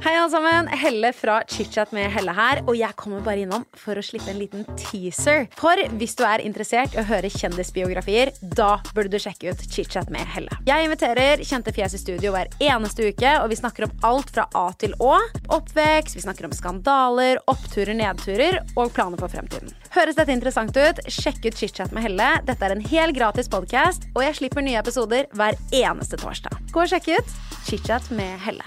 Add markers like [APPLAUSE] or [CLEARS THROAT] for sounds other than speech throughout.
Hei alle sammen, Helle fra ChitChat med Helle her, og jeg kommer bare innom for å slippe en liten teaser. For hvis du er interessert i å høre kjendisbiografier, da burde du sjekke ut ChitChat med Helle. Jeg inviterer kjente fjes i studio hver eneste uke, og vi snakker om alt fra A til Å. Oppvekst, vi snakker om skandaler, oppturer, nedturer og planer for fremtiden. Høres dette interessant ut? Sjekk ut ChitChat med Helle. Dette er en hel gratis podkast, og jeg slipper nye episoder hver eneste torsdag. Gå og sjekk ut ChitChat med Helle.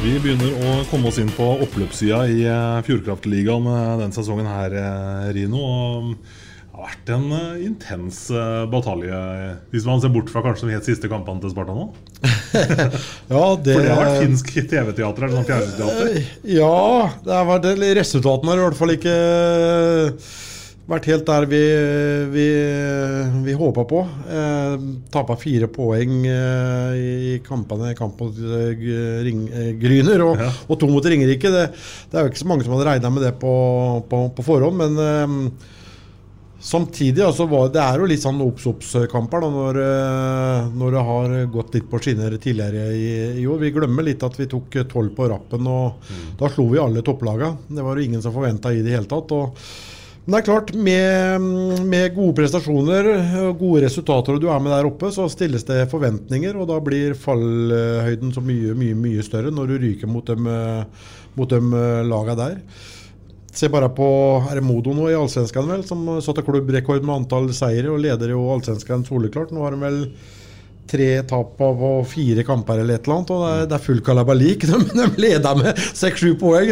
Vi begynner å komme oss inn på oppløpssida i eh, Fjordkraftligaen eh, denne sesongen her, eh, Rino. Det har vært en intens batalje, hvis man ser bort fra kanskje de helt siste kampene til Sparta nå. [LAUGHS] Ja, det, For det har vært finsk TV-teater eller sånn fjernsynsteater. Ja, det har vært, resultatene har i hvert fall ikke vært helt der vi, vi, vi håpa på. Eh, Tapa fire poeng eh, i kampene kamp mot eh, ring, eh, Gryner og, Ja. og to mot Ringerike. Det, det er jo ikke så mange som hadde regna med det på, på, på forhånd, men eh, Samtidig, altså, det er jo litt sånn obs-obs-kamper når, eh, når det har gått litt på skinner tidligere i, i år. Vi glemmer litt at vi tok tolv på rappen, og da slo vi alle topplaga. Det var jo ingen som forventa i det hele tatt. Og, men det er klart, med, med gode prestasjoner og gode resultater, og du er med der oppe, så stilles det forventninger, og da blir fallhøyden så mye, mye, mye større når du ryker mot dem, mot eh, der. Se bare på Ermodo nå i Allsvenskan, vel, som satte klubbrekord med antall seire og leder jo Allsvenskan soleklart. Nå har de vel tre tap på fire kamper eller et eller annet, og det er, det er full kalabalik. [LAUGHS] De, de leder med seks-sju poeng.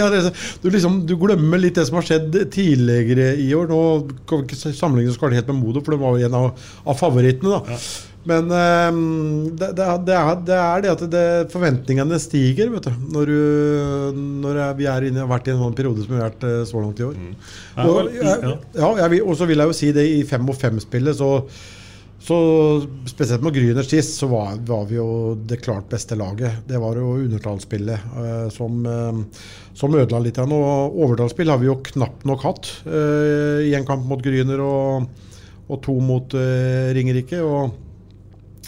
Du, liksom, du glemmer litt det som har skjedd tidligere i år. Nå kan vi ikke sammenligne oss helt med Modo, for det var jo en av, av favorittene. da. Men eh, det, det, er- det, er, det det at det, forventningene stiger vet du, når, du, når vi er har vært i en sånn periode som vi har vært eh, så langt i år. Mm. Og, ja. ja, og så vil jeg jo si det i fem og fem-spillet, så, så spesielt med Gryner sist, så var, var vi jo det klart beste laget. Det var jo undertallsspillet eh, som, eh, som ødela litt. Og overtallsspill har vi jo knapt nok hatt eh, i en kamp mot Gryner og, og to mot eh, Ringerike. og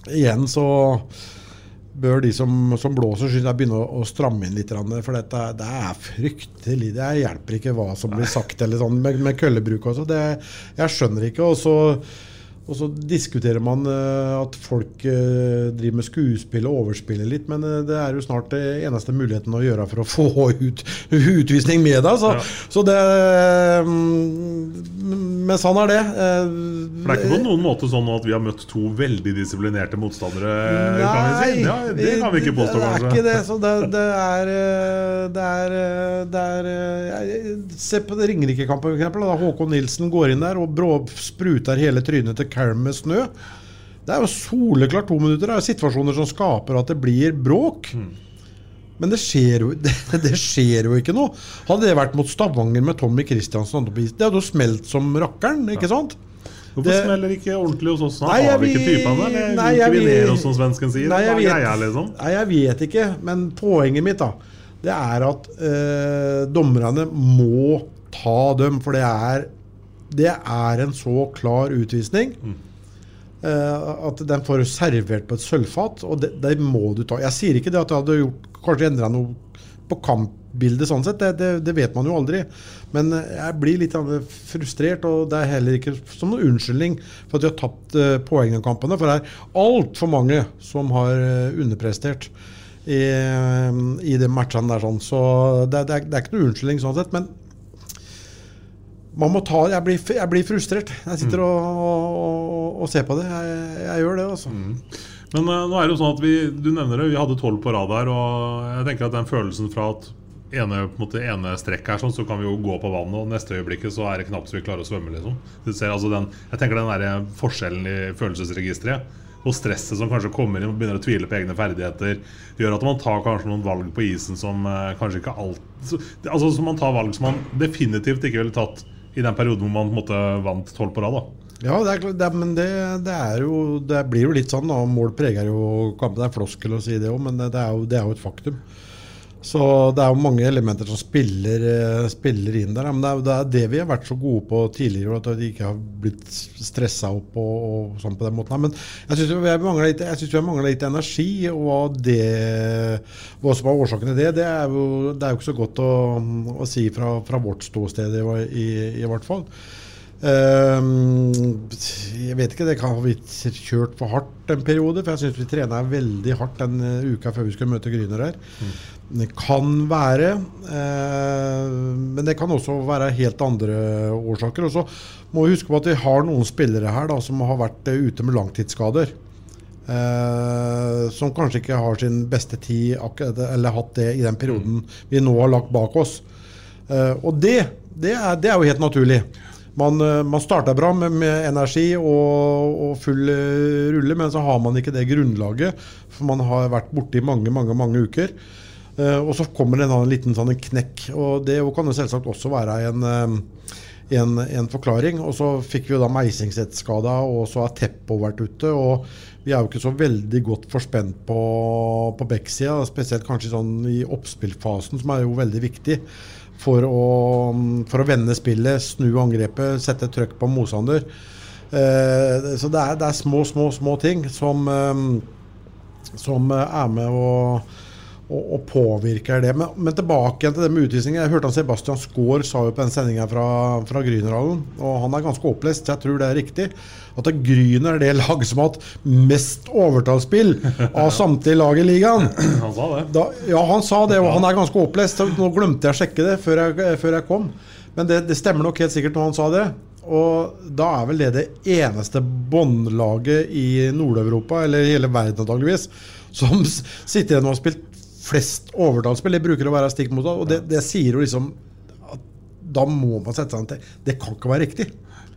igjen så bør de som, som blåser, synes jeg begynne å, å stramme inn litt. For dette, det er fryktelig. Det hjelper ikke hva som blir sagt eller sånn med, med køllebruk også. Det, jeg skjønner ikke. Og så, og så diskuterer man eh, at folk eh, driver med skuespill og overspiller litt, men eh, det er jo snart det eneste muligheten å gjøre for å [LAUGHS] få ut utvisning med deg. Så, Ja. så det mm, Men sånn er det. For det er ikke på noen måte sånn at vi har møtt to veldig disiplinerte motstandere, kan vi si? Ja, det kan vi ikke påstå, det er kanskje. ikke det. Så det, det er Det er, det er jeg- Se på Ringerike-kampen, da Håkon Nilsen går inn der og brå spruter hele trynet til Karen med snø. Det er jo soleklart to minutter. Det er jo situasjoner som skaper at det blir bråk. Mm. Men det skjer, jo, [LAUGHS] det, det skjer jo ikke noe. Hadde det vært mot Stavanger med Tommy Kristiansen Det hadde jo smelt som rakkeren, ikke sant? Hvorfor Det- smeller ikke ordentlig hos oss nå? Nei, Har vi ikke typene, eller Nei, ikke vi oss, som svensken sier? Nei, jeg vet- greia, liksom? Nei, jeg vet ikke, men poenget mitt da Det er at eh, dommerne må ta dem, for det er Det er en så klar utvisning. eh, at den får servert på et sølvfat, og det, det må du ta. Jeg sier ikke det at det hadde gjort kanskje endra noe på kampbildet, sånn sett. Det, det, det vet man jo aldri. Men jeg blir litt frustrert, og det er heller ikke som noen unnskyldning for at vi har tapt uh, poeng i kampene. For det er altfor mange som har eh, underprestert. i, i de matchene der. sånn, Så det, det, er, det er ikke noe unnskyldning sånn sett. men man må ta, jeg blir, jeg blir frustrert. Jeg sitter og, og, og ser på det. Jeg, jeg gjør det, altså. Men uh, nå er det jo sånn at vi, du nevner det, vi hadde tolv på rad her. Og jeg tenker at den følelsen fra at ene, på en måte, ene strekk her, sånn, så kan vi jo gå på vannet, og neste øyeblikket så er det knapt så vi klarer å svømme. liksom. Du ser, altså den, jeg tenker den der forskjellen i følelsesregisteret og stresset som kanskje kommer inn og begynner å tvile på egne ferdigheter, gjør at man tar kanskje noen valg på isen som eh, kanskje ikke alt Altså som man tar valg som man definitivt ikke ville tatt i den perioden hvor man måte vant tolv på rad. Ja, det er, det, men det, det er jo Det blir jo litt sånn, da. Mål preger jo kampen. Det er floskel å si det òg, men det, er jo, det er jo et faktum. Så det er jo mange elementer som spiller, eh, spiller inn der. Men det er, det er det vi har vært så gode på tidligere, at vi ikke har blitt stressa opp og, og sånn på den måten. Men jeg syns vi har manglet litt, litt energi, og hva, som er årsaken til det, det er jo, det er jo ikke så godt å, å si fra, fra vårt ståsted, i, i, i hvert fall. Um, jeg vet ikke, det kan ha blitt kjørt for hardt en periode. For jeg syns vi trener veldig hardt den eh, uka før vi skulle møte Gryner her. Det kan være, eh, men det kan også være helt andre årsaker. Og så må vi huske på at vi har noen spillere her da, som har vært eh, ute med langtidsskader. Eh, som kanskje ikke har sin beste tid eller hatt det i den perioden vi nå har lagt bak oss. Og det, det, er, det er jo helt naturlig. Man, man starter bra med, med energi og, og full rulle, men så har man ikke det grunnlaget. For man har vært borte i mange, mange, mange uker. Eh, og så kommer det en liten sånn knekk. Og det kan jo selvsagt også være en, eh, en, en forklaring. Og så fikk vi da Meisingset-skada, og så har Teppo vært ute. og vi er jo ikke så veldig godt forspent på, på backsida, spesielt kanskje sånn i oppspillfasen, som er jo veldig viktig for å, for å vende spillet, snu angrepet, sette trøkk på motstander. Eh, så det er, det er små, små, små ting som, eh, som er med og, og, og påvirker det. Men, men tilbake igjen til det med utvisning. Jeg hørte han Sebastian Skaar sa jo på den sendinga fra, fra Grünerhallen, og han er ganske opplest, jeg tror det er riktig, at det Gryner er det laget som har hatt mest overtallsspill av [LAUGHS] samtlige lag i ligaen. Han sa det. Da, ja, han sa det, og han er ganske opplest. Nå glemte jeg å sjekke det før jeg, før jeg kom. Men det, det stemmer nok helt sikkert når han sa det. Og da er vel det det eneste båndlaget i Nord-Europa, eller i hele verden antakeligvis, som sitter igjen og har spilt flest overtallsspill. Det bruker å være stikk motsatt. Og det, det sier jo liksom at da må man sette seg ned til Det kan ikke være riktig.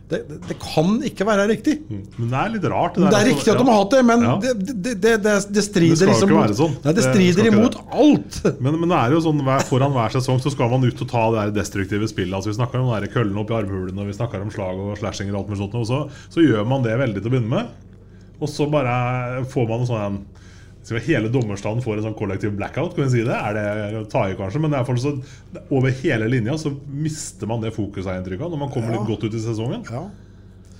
Det, det, det kan ikke være riktig. Men det er litt rart. Det der, er altså. riktig at de har hatt det, men Ja. det, det, det, det, det Det strider liksom mot- sånn. Nei, det Det strider imot alt. [LAUGHS] Men, men det er jo sånn foran hver sesong så skal man ut og ta det der destruktive spillet. Altså Vi snakker om der køllen opp i armhulene og vi snakker om slag og slashinger og alt mulig sånt. Og så, så gjør man det veldig til å begynne med. Og så bare får man en sånn skal Hele dommerstanden får en sånn kollektiv blackout, kan vi si det? Er det å ta i, kanskje? Men så, over hele linja så mister man det fokuset, har inntrykket når man kommer litt godt ut i sesongen. Ja.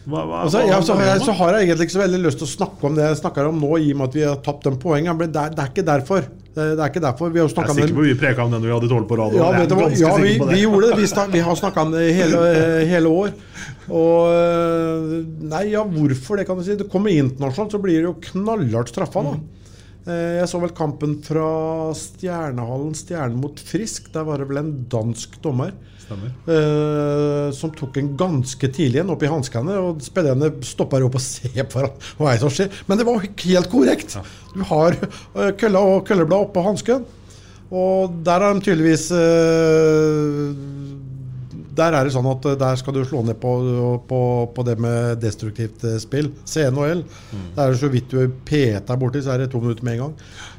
Hva, hva, Altså, hva- ja, så, har jeg, så har jeg egentlig ikke så veldig lyst til å snakke om det jeg snakker om nå, i og med at vi har tapt den poengen. Men det er, det er ikke derfor. Det, det er ikke derfor. Vi har Jeg er sikker på på vi preka om den vi hadde tolv på rad. ja, ja vi, vi gjorde det. Vi, snak, vi har snakka om det hele, [LAUGHS] hele år. Og øh, Nei, ja, hvorfor det, kan du si. Det kommer internasjonalt, så blir det jo knallhardt straffa, da. Eh, Jeg så vel kampen fra Stjernehallen, Stjernen mot Frisk. Der var det vel en dansk dommer eh, som tok en ganske tidlig en opp i hanskene. Og spillerne stoppa opp og se på hva som skjer. Men det var helt korrekt. Du har eh, kølla og kølleblad oppå hansken. Og der har de tydeligvis eh, Der er det sånn at eh, der skal du slå ned på, på, på det med destruktivt eh, spill. CNHL. Der er det så vidt du peter borti, så er det to minutter med en gang.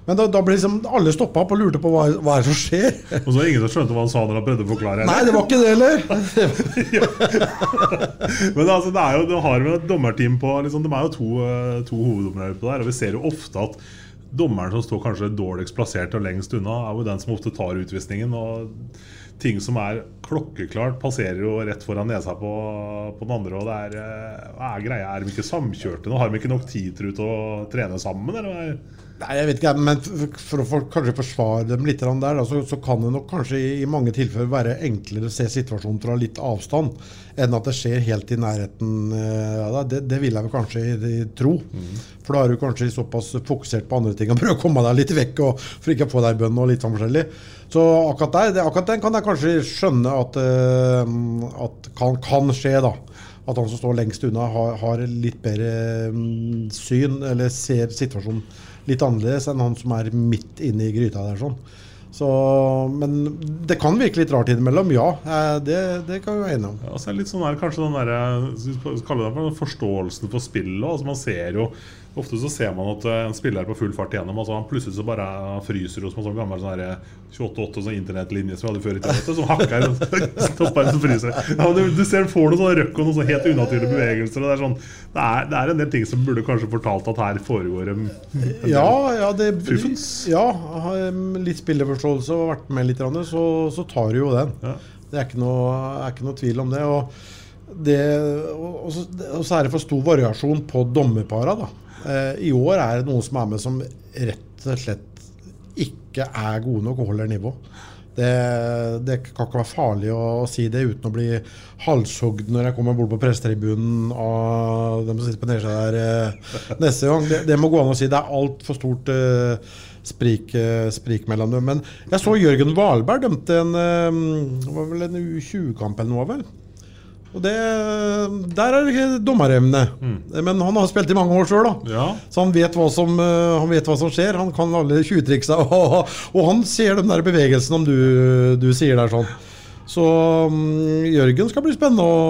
Men da, da ble liksom alle stoppa opp og lurte på hva, hva er det som skjer. Og så var det ingen som skjønte hva han sa når han prøvde å forklare. Nei, det var ikke det heller. [LAUGHS] Men altså, det er jo, du har jo et dommerteam på liksom, De er jo to, eh, to hoveddommere på der, og vi ser jo ofte at dommeren som står kanskje dårligst plassert og lengst unna, er jo den som ofte tar utvisningen. Og ting som er klokkeklart, passerer jo rett foran nesa på, på den andre. Og det er, eh, er greia? Er de ikke samkjørte nå? Har de ikke nok tid til å trene sammen? Eller? Nei, jeg vet ikke, men for å kanskje forsvare dem litt der, så, så kan det nok kanskje i, i mange tilfeller være enklere å se situasjonen fra litt avstand, enn at det skjer helt i nærheten. eh, Ja, da. det, det vil jeg vel kanskje i- i tro. For da er du kanskje såpass fokusert på andre ting og [LAUGHS] prøver å komme deg litt vekk og, for ikke å få deg bønn og litt sånn forskjellig. Så akkurat der, det, akkurat den kan jeg kanskje skjønne at, eh, at kan, kan skje, da. At han som står lengst unna, har, har litt bedre um, syn, eller ser situasjonen litt annerledes enn han som er midt inne i gryta der. sånn. Så, men det kan virke litt rart innimellom, ja. eh, Det, det kan vi være enige om. Ja, så er det litt sånn der, kanskje den der, skal vi kalle det for forståelsen for spillet. Altså man ser jo Ofte så ser man at eh, en spiller er på full fart igjennom. Altså han Plutselig så bare fryser hos en sånn gammel sånn der 28 sånn internettlinje som vi hadde før i tida. Som hakker [LAUGHS] stopper en som fryser. Ja, du, du ser får noen sånne røkk og noen sånne helt unaturlige bevegelser. Og det, er sånn, det, er, det er en del ting som burde kanskje fortalt at her foregår en, en Ja, ja, det, fuffens. ja litt spillerforståelse og vært med litt, så, så tar du jo den. Ja. Det er ikke noe, er ikke noe tvil om det. Og, det, og, og, så, og så er det for stor variasjon på dommerpara. da. Eh, I år er det noen som er med som rett og slett ikke er gode nok og holder nivå. Det, det kan ikke være farlig å, si det uten å bli halshogd når jeg kommer bort på prestetribunen av dem som sitter på nedsida der eh, neste gang. Det, det må gå an å si. Det er altfor stort uh, sprik, uh, sprik mellom dem. Men jeg så Jørgen Valberg dømte en, uh, en U20-kamp eller noe, vel? Og det, Der er det ikke Mm. Men han har spilt i mange år sjøl. Ja. Så han vet, som, eh, han vet hva som skjer. Han kan alle 20-triksa. Og, [LAUGHS] og han ser den der bevegelsen, om du, du sier der sånn. Så mm, Jørgen skal bli spennende å,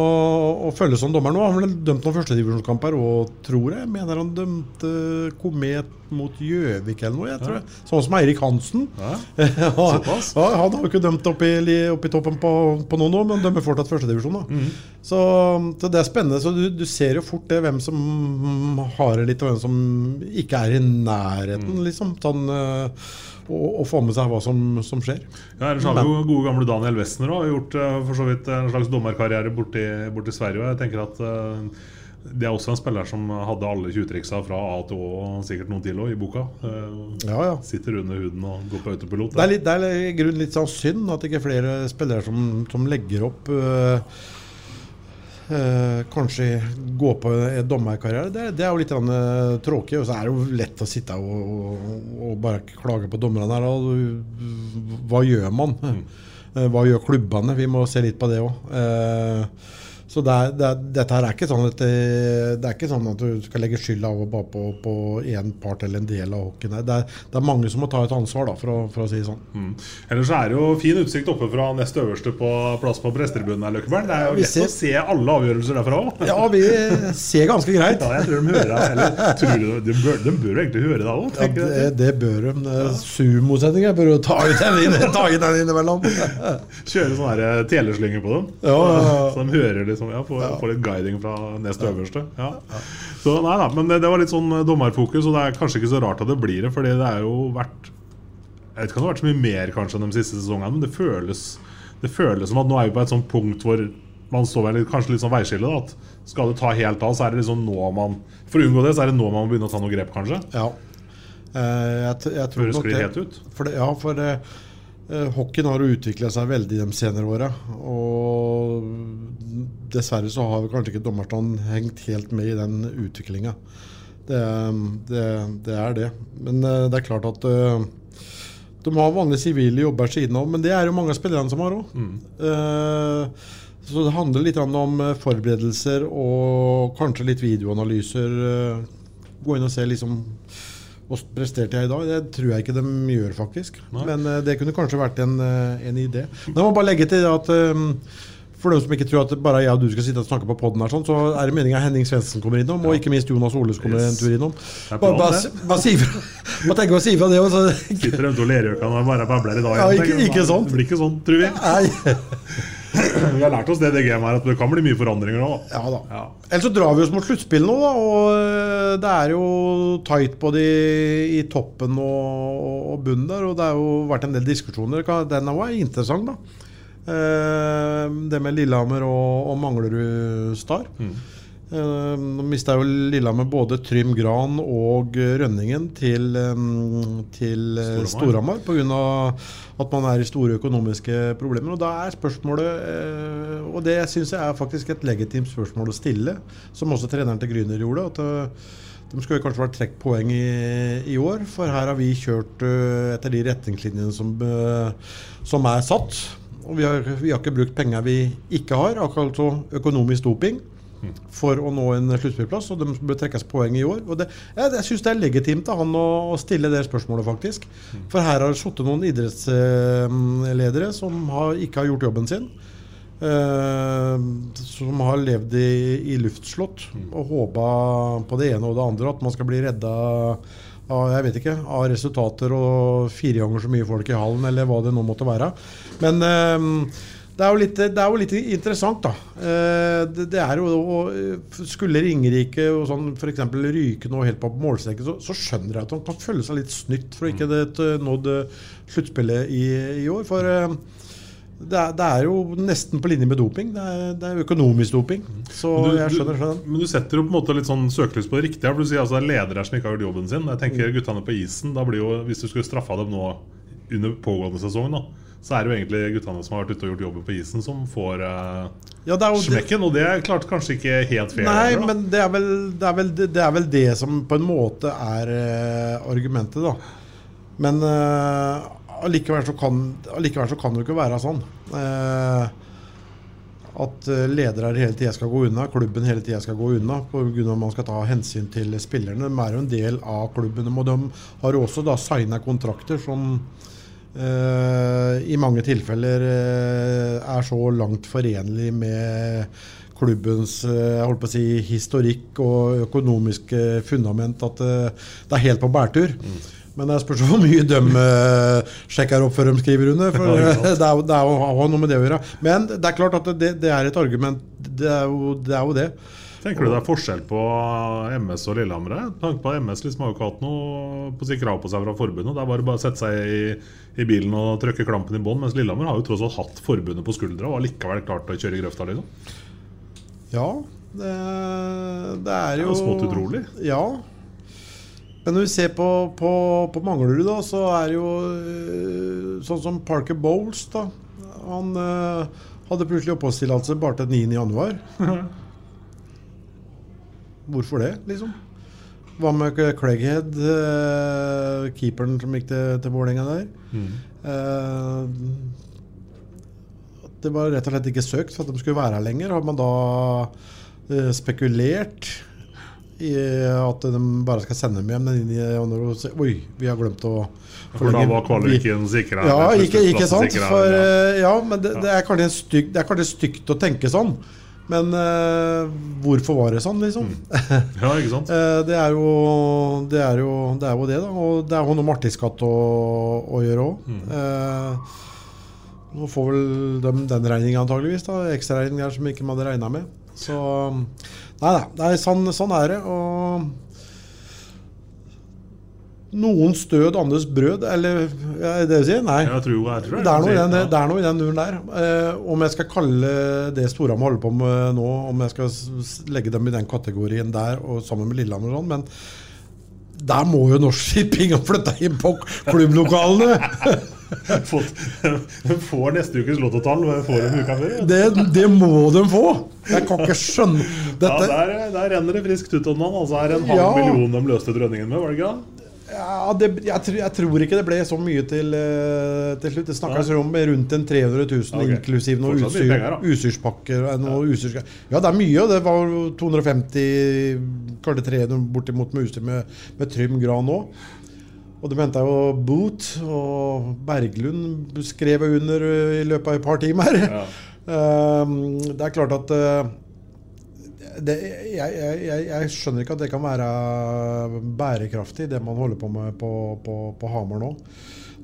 å følge som dommer nå. Han vel dømt noen førstedivisjonskamper, og tror jeg mener han dømte Komet mot Gjøvik eller noe. jeg tror jeg. Sånn som Eirik Hansen. Ja. [LAUGHS] ja, Såpass. ja, han har jo ikke dømt opp i, opp i toppen på, på noen år, men dømmer fortsatt førstedivisjon. Mm. Så, så det er spennende. Så du, du ser jo fort det, hvem som har det litt, og hvem som ikke er i nærheten. mm. liksom, sånn, å, å få med seg hva som, som skjer. Ja, ellers har vi jo gode gamle Daniel Westner òg. gjort eh, for så vidt en slags dommerkarriere borti, borti Sverige. Og jeg tenker at eh, det er også en spiller som hadde alle 20-triksa fra A til Å, og sikkert noen til også, i boka. Eh, Ja, ja. Sitter under huden og går på autopilot. Det er, litt, det er i grunnen litt sånn synd at ikke flere spillere som, som legger opp øh, øh, Kanskje gå på en dommerkarriere. Det, det er jo litt øh, tråkig. Og så er det jo lett å sitte og, og, og bare klage på dommerne her. Og, hva gjør man? Eh, Hva gjør klubbene? Vi må se litt på det òg. Så det er, det er, dette her er ikke sånn at det, det er ikke sånn at du skal legge skylda over bare på, på en part eller en del av hockeyen. Det er, det er mange som må ta et ansvar, da, for å, for å si det sånn. Mm. Ellers er det jo fin utsikt oppe fra nest øverste på plass på prestetribunen her, Løkkeberg. Det er jo vi lett ser- å se alle avgjørelser derfra òg. Ja, vi ser ganske greit. Ja, jeg tror de hører. Eller tror du, de, bør, de bør egentlig høre deg òg, Ja, det, det bør de. Det er Sumosendinger bør jo ta ut den innimellom. Kjøre sånne teleslynge eh, på dem. Ja, ja, ja. Så de hører liksom, ja, får, får litt guiding fra nest øverste. Ja. Så nei da, Men det, det var litt sånn dommerfokus, og det er kanskje ikke så rart at det blir det. Fordi det er jo vært Jeg vet ikke om det har vært så mye mer kanskje enn de siste sesongene, men det føles, det føles som at nå er vi på et sånt punkt hvor man står ved kanskje litt sånn veiskille. da, At skal det ta helt av, så er det liksom nå man For å unngå det, så er det nå man må begynne å ta noen grep, kanskje. Ja. Eh, jeg, jeg tror det nok det. helt ut. For det, ja, for det, eh, hockeyen har jo utvikla seg veldig de senere åra. Og dessverre så har kanskje ikke dommerstanden hengt helt med i den utviklinga. Det, det, det er det. Men eh, det er klart at eh, de har vanlige sivile jobber siden av, men det er jo mange av spillerne som har òg. så det handler litt om eh, forberedelser og kanskje litt videoanalyser. eh, gå inn og se liksom hvordan presterte jeg i dag? Det tror jeg ikke de gjør, faktisk. Nei. Men uh, det kunne kanskje vært en, uh, en idé. Men jeg må bare legge til at eh, for dem som ikke tror at bare jeg og du skal sitte og snakke på podden her, sånn, så er det meninga Henning Svendsen kommer innom, og ikke minst Jonas Oles kommer Yes. en tur innom. Bare, bare, bare si ifra det òg, Sitter de to lerjøkene og bare babler i dag. Ja, ikke- ikke sånn. Det blir ikke sånn, tror vi. Nei. Vi har lært oss det det gamet her, at det kan bli mye forandringer nå. da. Ja da. Ja. Ellers så drar vi oss mot sluttspill nå, da. Og øh, det er jo tight både i, i toppen og, og bunnen der. Og det har jo vært en del diskusjoner. Den Den var interessant, da. Eh, det med Lillehammer og, og Manglerud Star. Mm. Eh, Nå mista jo Lillehammer både Trym Gran og eh, Rønningen til, eh, til Storhamar. Pga. at man er i store økonomiske problemer. Og da er spørsmålet, og det syns jeg er faktisk et legitimt spørsmål å stille, som også treneren til Gryner gjorde. at de skulle kanskje vært trukket poeng i, i år, for her har vi kjørt etter de retningslinjene som, som er satt. Og vi har, vi har ikke brukt penger vi ikke har, akkurat så økonomisk doping, for å nå en sluttspillplass. Og de bør trekkes poeng i år. Og det, jeg, jeg syns det er legitimt av han å, stille det spørsmålet, faktisk. For her har det sittet noen idrettsledere som har, ikke har gjort jobben sin. Uh, som har levd i, i luftslott og håpa på det ene og det andre. At man skal bli redda av, jeg vet ikke, av resultater og fire ganger så mye folk i hallen, eller hva det nå måtte være. Men eh, det er, jo litt, det er jo litt interessant, da. Eh, det, det er jo og Skulle Ringerike og sånn f.eks. ryke nå helt på målstreken, så, så skjønner jeg at han kan føle seg litt snytt for å ikke det nådd sluttspillet i, i år. For eh, det er, det er jo nesten på linje med doping. Det er, det er økonomisk doping. Så Men du, jeg skjønner, skjønner. men du setter jo på en måte litt sånn søkelys på det riktige. for Du sier altså det er ledere som ikke har gjort jobben sin. Jeg tenker guttene på isen, da blir jo, Hvis du skulle straffa dem nå under pågående sesong, da, så er det jo egentlig guttene som har vært ute og gjort jobben på isen, som får uh, Ja, det jo det- smekken. Og det er klart kanskje ikke helt fair. Nei, eller, men det er, vel, det, er vel, det er vel det som på en måte er uh, argumentet, da. Men eh, allikevel, så kan, allikevel så kan det jo ikke være sånn. At ledere hele tida skal gå unna, klubben hele tida skal gå unna pga. man skal ta hensyn til spillerne. De er jo en del av klubben, og de har også da signa kontrakter som i mange tilfeller eh, er så langt forenlig med klubbens eh, si, historikk og økonomiske fundament at eh, det er helt på bærtur. Men det spørs hvor mye de eh, sjekker opp før de skriver under. For [LAUGHS] Det, eh, [LAUGHS] det er, jo- det er jo, noe med det å gjøre. Men det er klart at det, det er et argument. Det er jo det. Er jo det. Tenker du det er forskjell på MS og Lillehammer? her? Tanke på MS liksom har jo ikke hatt noe på krav på seg fra forbundet. Det er bare å sette seg i, i bilen og trykke klampen i bånn. Mens Lillehammer har jo tross alt hatt forbundet på skuldra og har likevel klart å kjøre i grøfta. liksom. Ja, det, det er Det er jo jo smått utrolig. Ja. Men når vi ser på, på, på Manglerud, da, så er det jo øh, sånn som Parker Bowles, da. Han øh, hadde plutselig oppholdstillatelse bare til 9. [LAUGHS] Hvorfor det, liksom? Hva med Craighead, uh, keeperen som gikk til, til Vålerenga der? Eh, det var rett og slett ikke søkt for at de skulle være her lenger. Har man da uh, spekulert i at de bare skal sende dem hjem inn i Oi, vi har glemt å For da var kvaliken sikra. Ja, ikke, ikke sant? For, ja. ja, men det, det, er stygt, det er kanskje stygt å tenke sånn. Men uh, hvorfor var det sånn, liksom? [LAUGHS] Ja, ikke sant? uh, [LAUGHS] det, er jo, det, er jo, det er jo det, da. Og det er jo noe med artigskatt å, å gjøre òg. Mm. nå får vel de den regninga antageligvis. da Ekstraregninger som ikke man hadde regna med. Så Nei da. Sånn, sånn er det. Og noens død, andres brød, eller ja, er det det du sier? Nei. Jeg tror, jeg tror Det er, noe den, det er noe i den duren der. Eh, om jeg skal kalle det Storhamar holder på med nå, om jeg skal legge dem i den kategorien der og sammen med Lillehammer og sånn, men der må jo Norsk Shipping ha flytta inn på klubblokalene! [LAUGHS] De får neste ukes lottotall får de uka før. Det, det må de få! Jeg kan ikke skjønne Ja, der, der renner det friskt ut om noen. Altså, er det en halv Ja. million de løste drønningen med, var det ikke det? Ja, det, jeg, tror, jeg tror ikke det ble så mye til, eh, til slutt. Det snakkes om rundt en 300 000, okay. inklusiv noen utstyr, penger, utstyrspakker. eh, Noe utstyrs- ja, det er mye. Det var 250, kanskje 300 bortimot med utstyr med, med Trym Gran òg. Og de henta jo Boot, og Berglund skrev under eh, i løpet av et par timer. [LAUGHS] Eh, det er klart at det, jeg, jeg, jeg, skjønner ikke at det kan være bærekraftig, det man holder på med på, på, på Hamar nå.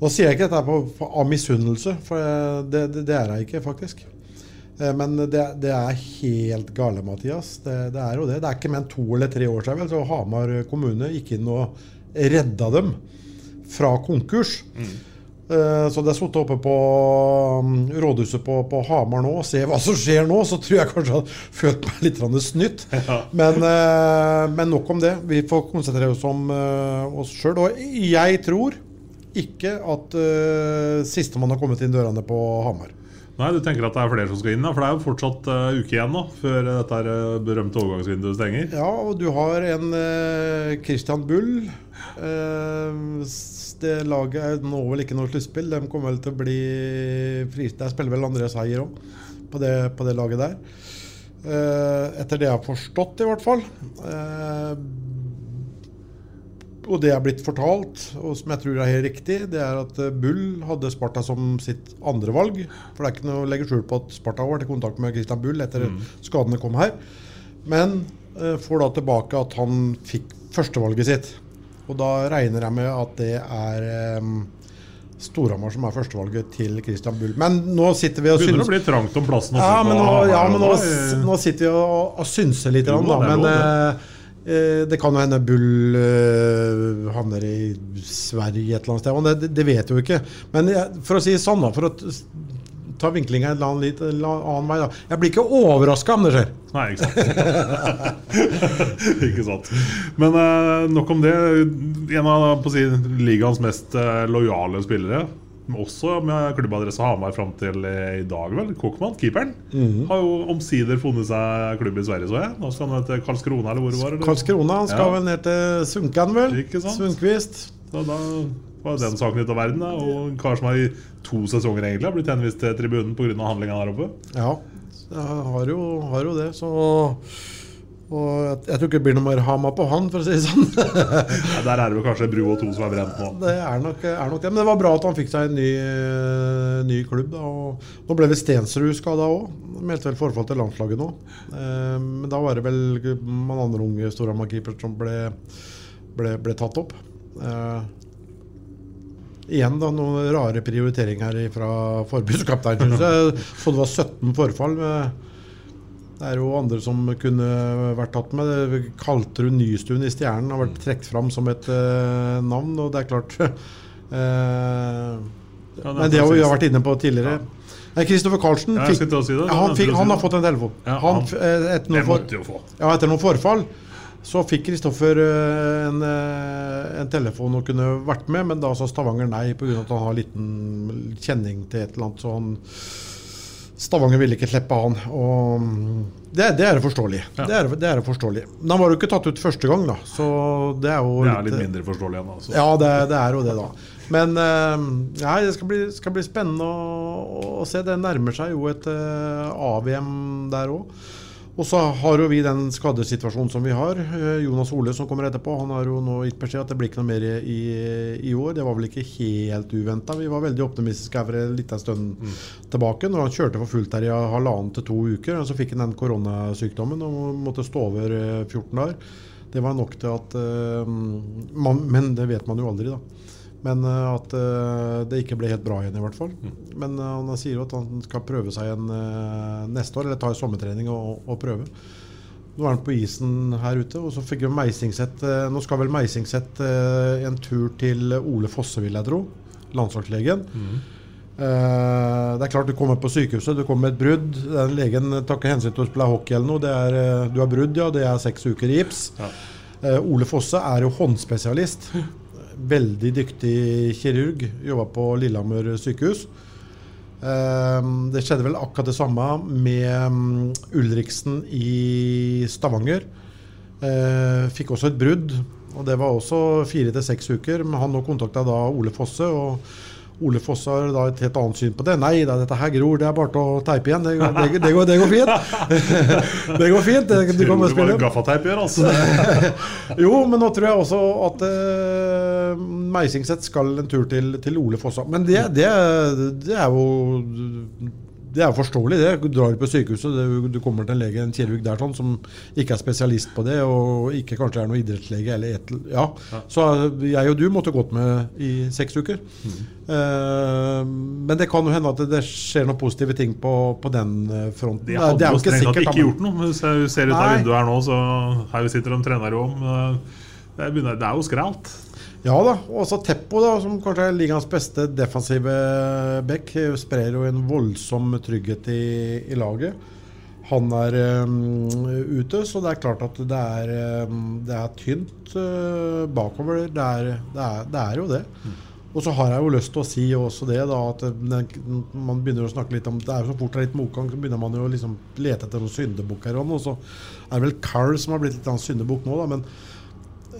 Nå sier jeg ikke dette på, på, av misunnelse, for det, det, det er jeg ikke, faktisk. Eh, Men det, det er helt gale, Mathias. Det, er jo det. Det er ikke mer enn to eller tre år siden så Hamar kommune gikk inn og redda dem fra konkurs. Eh, Så det er sittet oppe på mm, rådhuset på, på Hamar nå og se hva som skjer nå, så tror jeg kanskje jeg hadde følt meg litt snytt. snytt. Men, eh, men nok om det. Vi får konsentrere oss om eh, oss sjøl. Og jeg tror ikke at uh, sistemann har kommet inn dørene på Hamar. Nei, du tenker at det er flere som skal inn, da? For det er jo fortsatt uh, uke igjen da, før dette uh, berømte overgangsvinduet stenger. Ja, og du har en uh, Christian Bull. Eh, s- det laget er nå vel ikke noe sluttspill. De kommer vel til å bli fristilt. Jeg spiller vel André Seier òg, på, det- på det laget der. Eh, etter det jeg har forstått, i hvert fall. Eh, og det jeg er blitt fortalt, og som jeg tror er helt riktig, det er at eh, Bull hadde Sparta som sitt andre valg. For det er ikke noe å legge skjul på at Sparta har vært i kontakt med Christian Bull etter skadene kom her. Men eh, får da tilbake at han fikk førstevalget sitt. Og da regner jeg med at det er um, Storhamar som er førstevalget til Christian Bull. Men nå sitter vi og Begynner syns å bli trangt om plassen også. ja, men nå, ja, men nå, nå sitter vi og, og synser litt, Jo, da. Men lov, eh, eh, det kan jo hende Bull uh, havner i Sverige et eller annet sted. Det, det vet jo ikke. Men for å si det sånn, da. For å ta vinklinga en annen, litt, en annen vei, da. Jeg blir ikke overraska om det skjer. Nei, ikke sant. [LAUGHS] ikke sant. Men uh, nok om det. En av si, ligaens mest uh, lojale spillere, også med klubbadresse Hamar fram til i dag, vel. Kokman, keeperen, Mhm. har jo omsider funnet seg klubb i Sverige, så jeg. Nå skal han til Karlskrona, eller hvor det var? Karlskrona han skal Ja. vel ned til Sunkan, vel? Sundquist. Så da var den saken ute av verden. Da. Og en kar som har i to sesonger egentlig har blitt henvist til tribunen pga. handlinga der oppe. Ja, jeg har jo, har jo det. Så og jeg, jeg tror ikke det blir noe mer Hama på han, for å si det sånn. [LAUGHS] Ja, der er det vel kanskje bru og to som er brent nå. Det er nok, er nok det. Men det var bra at han fikk seg en ny, eh, ny klubb. Nå ble vel Stensrud skada òg. Meldte vel forfall til landslaget nå. Eh, men da var det vel man andre unge Storhamar-keepere som ble, ble, ble tatt opp. Eh, igjen da noen rare prioriteringer fra forbundskapteinen. for jeg. Så det var 17 forfall. med det er jo andre som kunne vært tatt med. Det Kalterud Nystuen i Stjernen har vært trukket fram som et uh, navn, og det er klart uh, Ja, det Men det har vi vært inne på tidligere. Nei, Kristoffer Karlsen Ja, fikk, si det. han, fikk, han har fått en telefon. Ja, han, han- eh, etter, noen for, ja, etter noen forfall så fikk Kristoffer eh, en, eh, en telefon og kunne vært med, men da sa Stavanger nei pga. at han har liten kjenning til et eller annet. Så han Stavanger ville ikke slippe han. Og mm, det, det er forståelig. Ja. Det, er, det er forståelig. Men han var jo ikke tatt ut første gang, da. Så det er jo Det er litt mindre forståelig enn Altså. ja, det, det er jo det, da. Men eh, nei, det skal bli, skal bli spennende å, å se. Det nærmer seg jo et uh, AVM der òg. Og så har jo vi den skadesituasjonen som vi har. Eh, Jonas Ole som kommer etterpå, han har jo nå gitt beskjed at det blir ikke noe mer i, i år. Det var vel ikke helt uventa. Vi var veldig optimistiske for en liten stund tilbake. Når han kjørte for fullt her i halvannen til to uker, og så fikk han den koronasykdommen og måtte stå over eh, 14 dager. Det var nok til at uh, man, Men det vet man jo aldri, da. Men eh, at eh, det ikke ble helt bra igjen, i hvert fall. Men eh, han sier jo at han skal prøve seg igjen neste år, eller ta en sommertrening og, og prøve. Nå er han på isen her ute, og så fikk vi Meisingset eh, Nå skal vel Meisingset eh, en tur til Ole Fosse, vil jeg tro. Landslagslegen. Eh, det er klart du kommer på sykehuset, du kommer med et brudd. Den legen tar ikke hensyn til å spille hockey eller noe. Det er, du har brudd, ja. Det er seks uker i gips. Ja. Ole Fosse er jo håndspesialist. [LAUGHS] Veldig dyktig kirurg. Jobba på Lillehammer sykehus. Eh, det skjedde vel akkurat det samme med mm, Ulriksen i Stavanger. Eh, fikk også et brudd, og det var også fire til seks uker. Men han nå kontakta da Ole Fosse, og Ole Foss har da et helt annet syn på det. Nei da, dette her gror, det er bare til å teipe igjen. Det, går- det, det, går, det går fint. [LAUGHS] det går fint. Det, du kan bare spille. gaffateip gjør, altså. [LAUGHS] Jo, men nå tror jeg også at uh, Meisingset skal en tur til, til Ole Fossa. Men det, det, det er jo det er forståelig. det. Du drar på sykehuset, du kommer til en lege, en kirurg der sånn, som ikke er spesialist på det, og ikke kanskje er noen idrettslege. eller et, ja. Så jeg og du måtte gått med i seks uker. Eh, men det kan jo hende at det, skjer noen positive ting på, på den fronten. Det, det hadde jo tatt da, ikke gjort noe. Hvis jeg ser ut av vinduet her nå, så her vi sitter de trener om. eh, Det, det er jo skralt. Ja da. Og også Teppo, da, som kanskje er ligaens beste defensive back, sprer jo en voldsom trygghet i, i laget. Han er um, ute, så det er klart at det er, um, det er tynt uh, bakover. Det er, det, er, det er, jo det. Mm. Og så har jeg jo lyst til å si også det, da, at den, man begynner å snakke litt om Det er jo så fort det er litt motgang, så begynner man jo å liksom lete etter noen syndebukker. Og så er det vel Carl som har blitt litt av en syndebukk nå, da. men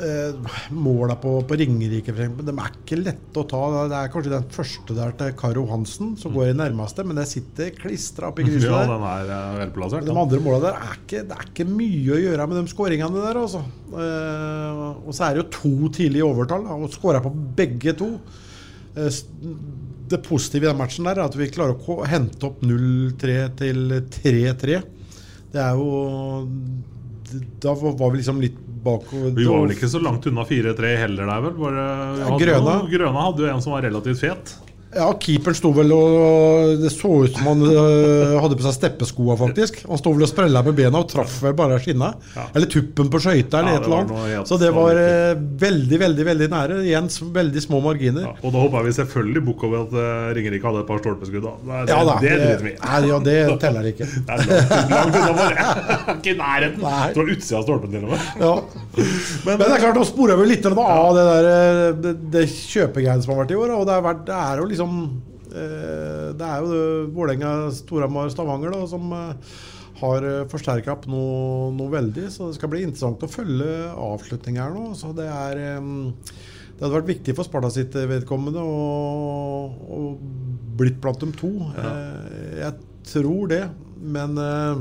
eh, måla på, på Ringerike for eksempel, de er ikke lette å ta. Det er kanskje den første der til Karo Hansen som går i nærmeste, men det sitter klistra oppi [LAUGHS] krysset Ja, der. den er eh, velplassert. De andre måla der er ikke, det er ikke mye å gjøre med de skåringene der, altså. Eh, og så er det jo to tidlige overtall, og skåra på begge to. Eh, det positive i den matchen der er at vi klarer å hente opp 0-3 til 3-3. Det er jo Da var var vi liksom litt bakover. Vi var vel ikke så langt unna 4-3 heller der, vel? Bare, hadde Grøna. jo- Grøna hadde jo en som var relativt fet. Ja, keeperen sto vel og Det så ut som han øh, hadde på seg steppeskoa, faktisk. Han sto vel og sprella med bena og traff vel bare skinna. Ja. Eller tuppen på skøyta, eller Ja, et eller noe annet. Så det var øh, veldig, veldig veldig nære. Igjen veldig små marginer. Ja, og da håper vi selvfølgelig bukk over at uh, Ringerike hadde et par stolpeskudd. Da. Det, Ja da. det driter vi i. Ja, det teller ikke. [LAUGHS] Det er langt, langt unna. [LAUGHS] Ikke i nærheten. Nei. Det var utsida av stolpen til og med. Ja. Men, det er klart, nå sporer vi litt av det der det, det kjøpegreiene som har vært i år. Og det er, det er jo liksom øh, Det er jo Vålerenga, Storhamar, Stavanger da, som øh, har forsterka opp noe, noe veldig. Så det skal bli interessant å følge avslutninga her nå. Så det er det hadde vært viktig for Sparta sitt vedkommende å, blitt blant dem to. Eh, Jeg tror det, men eh,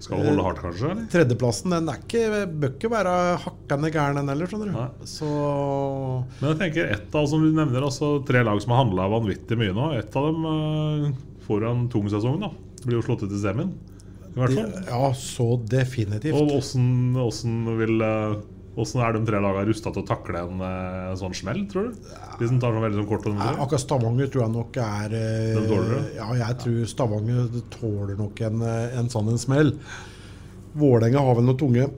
Skal holde hardt, kanskje? eller? Tredjeplassen den er ikke, bør ikke være hakkende gæren, den heller. skjønner du. Nei. Så Men jeg tenker ett av som du nevner, altså tre lag som har handla vanvittig mye nå. Ett av dem uh, får en tung sesong. da Blir jo slått ut i semien. I hvert fall. Ja, så definitivt. Og åssen vil eh, Åssen er de tre lagene rusta til å takle en, eh, en sånn smell, tror du? De som tar sånn veldig sånn kort og Nei, akkurat Stavanger tror jeg nok er eh, Den tåler? Ja, jeg tror Stavanger tåler nok en, eh, en sånn en smell. Vålerenga har vel noen tunge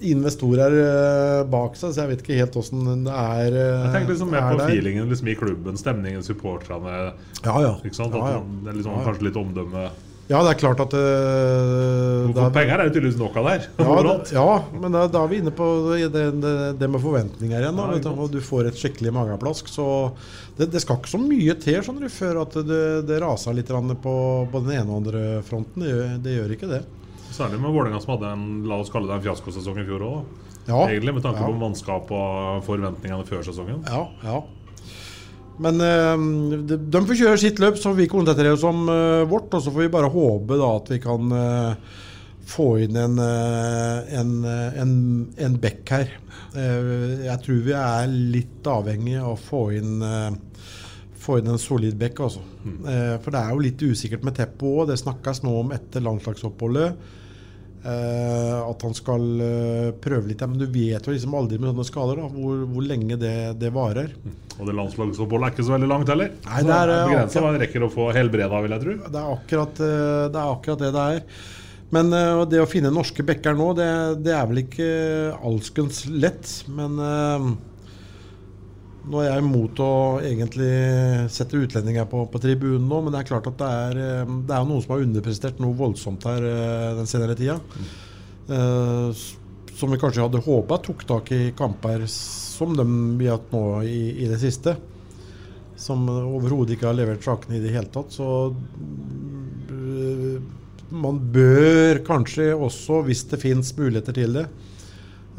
investorer bak seg, så jeg vet ikke helt åssen det er. Jeg tenker liksom mer er på der. feelingen liksom i klubben, stemningen, supporterne. Ja, ja. Ikke sant? At Ja, ja. Det er liksom, Ja, ja. Kanskje litt omdømme. Ja, det er klart at uh, er, penger er det tydeligvis nok av der. Ja, det, ja, men da, da er vi inne på det, det, det med forventninger igjen. Da, Ja, du, du får et skikkelig mageplask. Så det, det skal ikke så mye til skjønner du, før at det, det raser litt på, på den ene og andre fronten. Det gjør, det gjør ikke det. Særlig med Vålerenga som hadde en la oss kalle det en fiaskosesong i fjor òg. Ja, Egentlig med tanke ja. på mannskap og forventningene før sesongen. Ja, ja. Men eh, de, de får kjøre sitt løp, så vi konsentrerer oss om eh, vårt. Og så får vi bare håpe da at vi kan eh, få inn en, eh, en, en, en bekk her. Jeg tror vi er litt avhengig av å få inn få inn en solid bekk. Altså. Eh, for det er jo litt usikkert med Teppo òg. Det snakkes nå om etter landslagsoppholdet. Eh, at han skal eh, prøve litt. Men du vet jo liksom aldri med sånne skader da, hvor, hvor lenge det, det varer. Og det landslagsoppholdet er ikke så veldig langt heller. Nei, det er, er begrensa hva en rekker å få helbreda, vil jeg tro. Det er akkurat, eh, det, er akkurat det det er. Men eh, det å finne norske bekker nå, det, det er vel ikke alskens lett. Men eh, nå er jeg imot å egentlig sette utlendinger på, på tribunen nå, men det er klart at det er, eh, det er noen som har underprestert noe voldsomt her eh, den senere tida. Eh, s- som vi kanskje hadde håpa tok tak i kamper som de vi har hatt nå i, i det siste. Som overhodet ikke har levert sakene i det hele tatt. Så øh, man bør kanskje også, hvis det fins muligheter til det,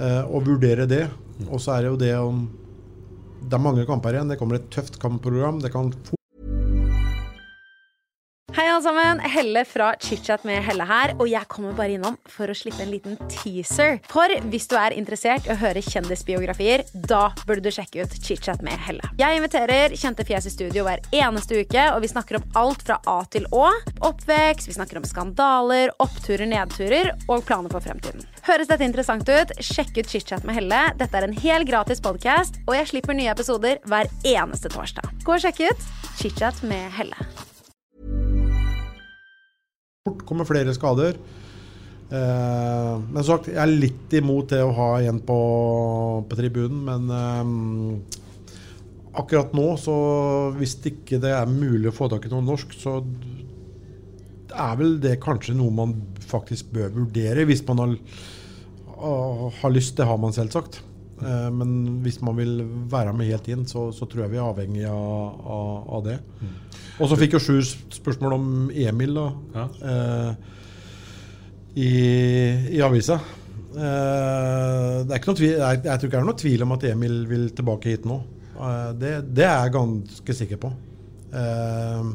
eh, å vurdere det. Og så er det jo det om Det er mange kamper igjen. Det kommer et tøft kampprogram. Det kan fort Hei alle sammen, Helle fra ChitChat med Helle her, og jeg kommer bare innom for å slippe en liten teaser. For hvis du er interessert i å høre kjendisbiografier, da burde du sjekke ut ChitChat med Helle. Jeg inviterer kjente fjes i studio hver eneste uke, og vi snakker om alt fra A til Å. Oppvekst, vi snakker om skandaler, oppturer, nedturer og planer for fremtiden. Høres dette interessant ut? Sjekk ut ChitChat med Helle. Dette er en helt gratis podkast, og jeg slipper nye episoder hver eneste torsdag. Gå og sjekk ut ChitChat med Helle. Fort kommer flere skader. Eh, men sagt, jeg er litt imot det å ha en på, på tribunen, men eh, akkurat nå, så hvis det ikke det er mulig å få tak i noe norsk, så er vel det kanskje noe man faktisk bør vurdere, hvis man har, ah, har lyst. Det har man selvsagt. Eh, men hvis man vil være med helt inn, så, så tror jeg vi er avhengig av, av, av det. Og så fikk jo Sjur spørsmål om Emil da, Ja. eh, i, i avisa. Eh, det er ikke noe tvil, jeg, jeg tror ikke det er noe tvil om at Emil vil tilbake hit nå. Eh, det, det er jeg ganske sikker på. Eh,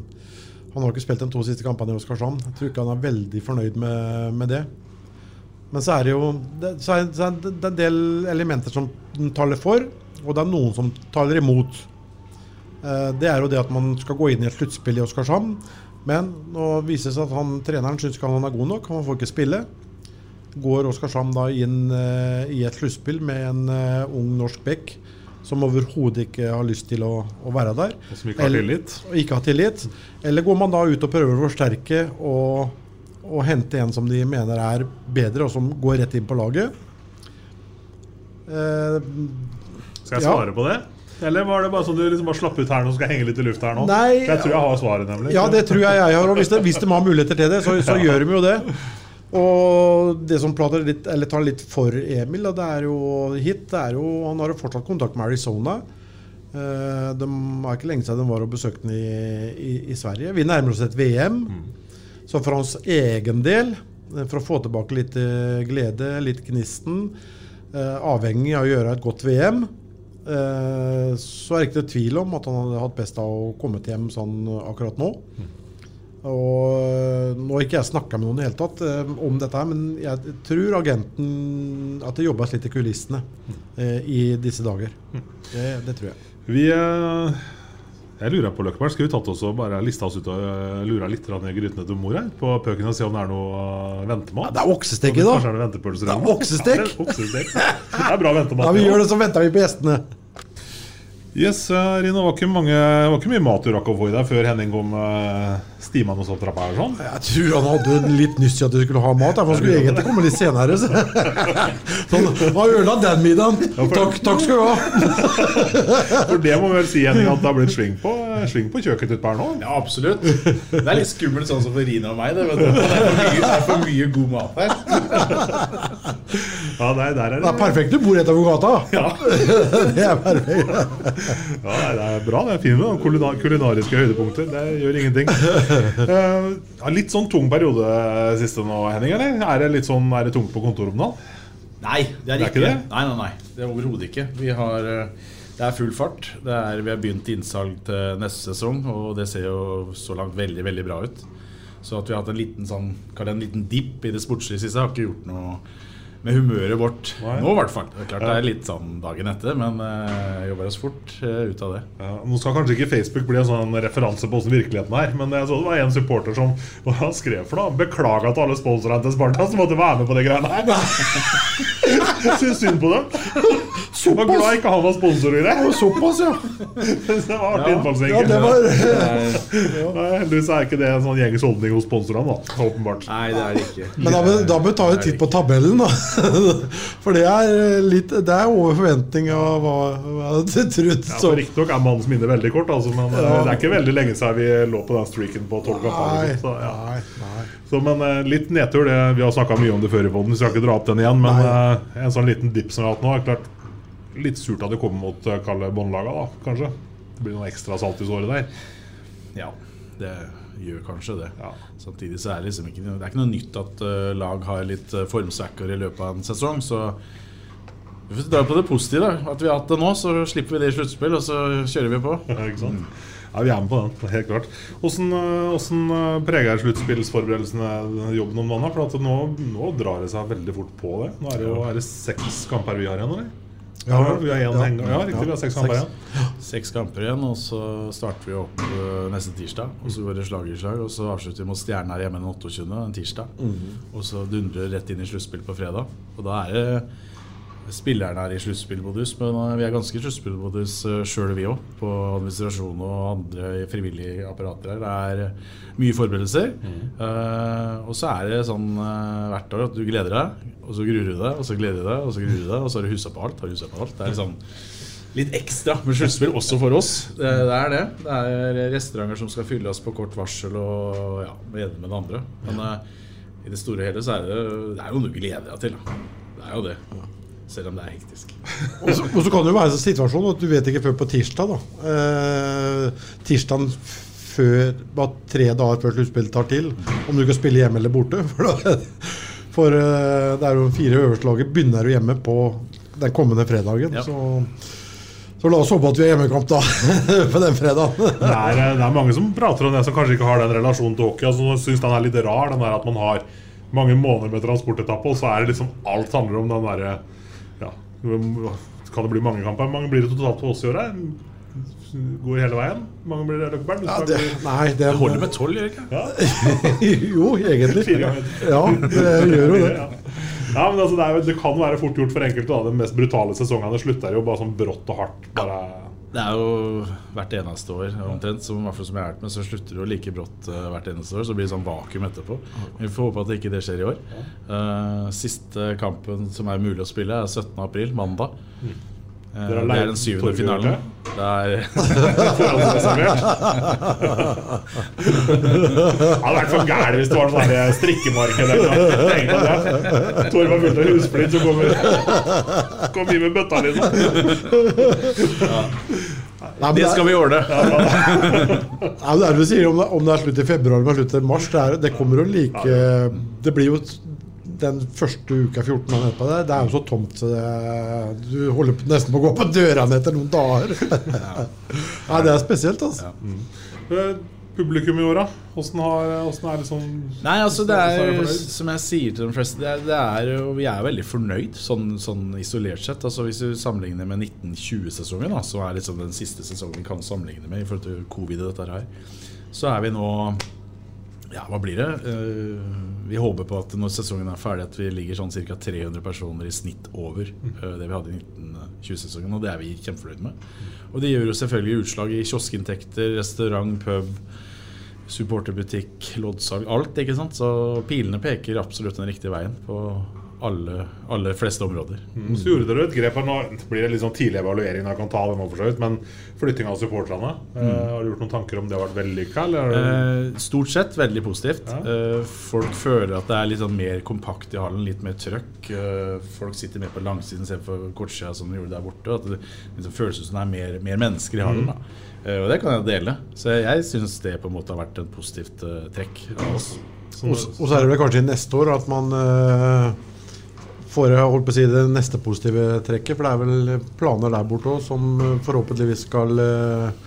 han har ikke spilt de to siste kampene i Oskarshamn. Jeg tror ikke han er veldig fornøyd med, med det. Men så er det jo det, så er, det er en del elementer som taler for, og det er noen som taler imot. Eh, det er jo det at man skal gå inn i et sluttspill i Oskarshamn. Men nå viser det seg at han, treneren syns ikke han er god nok. Han får ikke spille. Går Oskarshamn da inn eh, i et sluttspill med en eh, ung norsk bekk som overhodet ikke har lyst til å, å være der. Og som ikke har Eller- tillit. ikke har tillit. Eller går man da ut og prøver å forsterke og, og hente en som de mener er bedre, og som går rett inn på laget? Eh, Skal jeg Ja. svare på det? Eller var det bare sånn du liksom bare slapp ut her nå, skal henge litt i lufta her nå? Nei. jeg tror jeg har svaret, nemlig. ja, det tror jeg jeg har. Og hvis, de, hvis de har muligheter til det, så, så [LAUGHS] gjør de jo det. Og det som prater litt, eller tar litt for Emil, da, det er jo hit, det er jo Han har jo fortsatt kontakt med Arizona. Det de er ikke lenge siden de var og besøkte den i, i, i Sverige. Vi nærmer oss et VM. Så for hans egen del, eh, for å få tilbake litt eh, glede, litt gnisten, eh, avhengig av å gjøre et godt VM, eh, så er det ikke det tvil om at han hadde hatt best av å komme hjem sånn akkurat nå. Og eh, nå har ikke jeg snakka med noen i hele tatt eh, om dette, her, men jeg tror agenten At det jobbes litt i kulissene eh, i disse dager. Det, det tror jeg. Vi eh, Jeg lurer på, Løkkeberg, skal vi tatt oss og bare lista oss ut og eh, lura litt i grytene til mor her? På pøken og se om det er noe ventemat? ventemat? Det er oksestek i dag! Det er oksestek! Ja, [LAUGHS] det er oksestek. Det er bra ventemat. Ja, vi gjør det, så venter vi på gjestene. Yes, Rino, Rino, var var ikke mye mat du rakk å få i deg før Henning kom uh, stimende sånt trappa her sånn? Jeg tror han hadde litt nyss i at du skulle ha mat. For han skulle egentlig komme litt senere. Så. [LAUGHS] Sånn, han har ødela den middagen. Takk, takk skal du ha. [LAUGHS] For det må vi vel si, Henning, at det har blitt sving på, sving på kjøkkenet ditt her nå? Ja, absolutt. Det er litt skummelt sånn som for Rina og meg. Det, vet du. det, er for mye, det er for mye god mat her. Ja, nei, der er Det er perfekt du bor rett over gata. Ja. [LAUGHS] Det er perfekt. Ja, nei, det er bra. Det er fint med kulina kulinariske høydepunkter. Det gjør ingenting. Eh, ja, litt sånn tung periode siste nå, Henning? eller? Er det litt sånn, er det tungt på kontoret om dagen? Nei, det er Det er ikke det. Nei, nei, nei. Det er overhodet ikke. Vi har, eh, det er full fart. Det er, vi har begynt innsalg til neste sesong, og det ser jo så langt veldig veldig bra ut. Så at vi har hatt en liten sånn, en liten dipp i det sportslige siste, har ikke gjort noe med humøret vårt Nei. nå, i hvert fall. Det er klart det er litt sånn dagen etter, men uh, jeg jobber oss fort uh, ut av det. Ja, nå skal kanskje ikke Facebook bli en sånn referanse på hvordan virkeligheten er, men jeg så det var en supporter som hva han skrev for noe. Beklaga til alle sponsorene til Sparta som måtte være med på de greiene her. [LAUGHS] Syns synd på dem. Var glad ikke han var sponsor i det. Såpass, ja. [LAUGHS] Det var artig Ja. innfallsvinkel. ja det [LAUGHS] ja. Nei, Heldigvis er ikke det en sånn gjengs holdning hos sponsorene, da. Åpenbart. Nei, det er det ikke. Men da da bør vi ta en titt på tabellen, da. [LAUGHS] For det er litt Det er over forventning av hva hva jeg trodde. Ja, Riktignok er mannens minne veldig kort, altså, men eh, Ja. det er ikke veldig lenge siden vi lå på den streaken på tolv kamper. Liksom. Så, ja. nei, nei. Så, men eh, litt nedtur. Det, vi har snakka mye om det før i poden, vi skal ikke dra opp den igjen. Men nei. en sånn liten dipp som vi har hatt nå, er klart litt surt at det kommer mot Kalle båndlaga, da, kanskje. Det blir noe ekstra salt i såret der. Ja, det gjør kanskje det. Ja. Samtidig så er det liksom ikke, det er ikke noe nytt at eh, lag har litt uh, formsvekker i løpet av en sesong. Så vi får dra på det positive. da At vi har hatt det nå, så slipper vi det i sluttspill, og så kjører vi på. [LAUGHS] ikke sant? Ja, Vi er med på den, helt klart. Hvordan, eh, hvordan eh, preger sluttspillsforberedelsene jobben om dagen? For at nå, nå drar det seg veldig fort på det. Nå er det jo er det seks kamper vi har igjen, eller? Ja, vi har en ja, riktig. Vi har seks kamper igjen. [GASPS] Seks kamper igjen, og så starter vi opp eh, neste tirsdag. Og så går det slag i slag, og så avslutter vi mot Stjernen her hjemme den 28. en tirsdag. Og så dundrer det rett inn i sluttspill på fredag. Og da er det spillerne er i sluttspillmodus, men eh, vi er ganske i sluttspillmodus sjøl vi òg. På administrasjon og andre frivillige apparater her. Det er eh, mye forberedelser. Eh, og så er det sånn uh, hvert år at du gleder deg, og så gruer du deg, og så gleder du deg, og så gruer du deg, og så har du husa på alt. Har huset på alt. Det er sånn litt ekstra med sluttspill også for oss. Det, det er det. Det er restauranter som skal fylles på kort varsel og ja, med det ene med det andre. Men uh, i det store og hele så er det, det er jo noe vi gleder deg til. Da. Det er jo det. Selv om det er hektisk. [LAUGHS] Og så, og så kan det jo være en situasjon at du vet ikke før på tirsdag. da eh, Tirsdagen før, bare tre dager før sluttspillet tar til, om du kan spille hjemme eller borte. [LAUGHS] For, da, for eh, det er jo fire øverste laget begynner jo hjemme på den kommende fredagen. Ja. Så, så la oss håpe at vi har hjemmekamp da [LAUGHS] på den fredagen. Det er, det er mange som prater om det, som kanskje ikke har den relasjonen til hockey. Altså, Syns den er litt rar, den der at man har mange måneder med transportetappe, og så er det liksom alt handler om den derre Kan det bli mange kamper? Mange blir det totalt på oss i året? Går hele veien? Mange blir det Løkkeberg? Ja, det, nei, det Det holder med tolv, gjør det ikke? Ja. [LAUGHS] jo, egentlig. Ja, det gjør jo det. Ja. Men altså, det, er det kan være fort gjort for enkelte. Da. De mest brutale sesongen slutter jo bare sånn brått og hardt. Bare, Det er jo hvert eneste år omtrent, som, hvert fall som jeg har vært med, så slutter det jo like brått uh, hvert eneste år. Så blir det sånn vakuum etterpå. Vi får håpe at ikke det skjer i år. Uh, siste kampen som er mulig å spille, er 17. april, mandag. Eh, Dere har det leid er den syvende finalen. Det er. [LAUGHS] Det hadde vært for gærent hvis det var sånn strikkemarked eller. Tor var fullt av husflid, så kom vi, kom vi med bøtta, liksom. Nei, Det skal vi ordne. Nei, det er det du sier, om det, om det er slutt i februar eller slutt i mars, det, er, det kommer jo like Det blir jo den første uka 14 dager etterpå det, det er jo så tomt så det, du holder på- nesten på å gå på dørene etter noen dager. [LAUGHS] Ja, det er spesielt, altså. Eh, Publikum i år, da? Åssen har- åssen er det sånn Nei, altså det er som jeg sier til de fleste det er, det er, Vi er veldig fornøyd sånn, sånn isolert sett. Altså Hvis du sammenligner med 1920-sesongen, da som er liksom den siste sesongen vi kan sammenligne med i forhold til covid og dette her, så er vi nå Ja, hva blir det? Eh, vi håper på at når sesongen er ferdig, at vi ligger sånn ca. 300 personer i snitt over eh, det vi hadde i 1920-sesongen, og det er vi kjempefornøyd med. Og det gjør jo selvfølgelig utslag i kioskinntekter, restaurant, pub, supporterbutikk, loddsalg, alt. ikke sant? Så pilene peker absolutt den riktige veien på alle, alle fleste områder. Mm. Så gjorde dere et grep her nå. Blir det litt sånn tidlig evaluering, jeg kan ta det nå for så vidt, men flytting av supporterne. eh, har du gjort noen tanker om det har vært vellykka, eller? Eh, stort sett veldig positivt. Eh, folk føler at det er litt sånn mer kompakt i hallen, litt mer trøkk. Eh, folk sitter mer på langsiden istedenfor kortsida som de gjorde der borte. At det liksom føles som det er mer, mer mennesker i hallen. Da. Eh, og det kan jeg dele. Så jeg, jeg syns det på en måte har vært et positivt trekk av oss. Og, så er det vel kanskje neste år at man får jeg holdt på å si, det neste positive trekket. For det er vel planer der borte også, som eh, forhåpentligvis skal eh,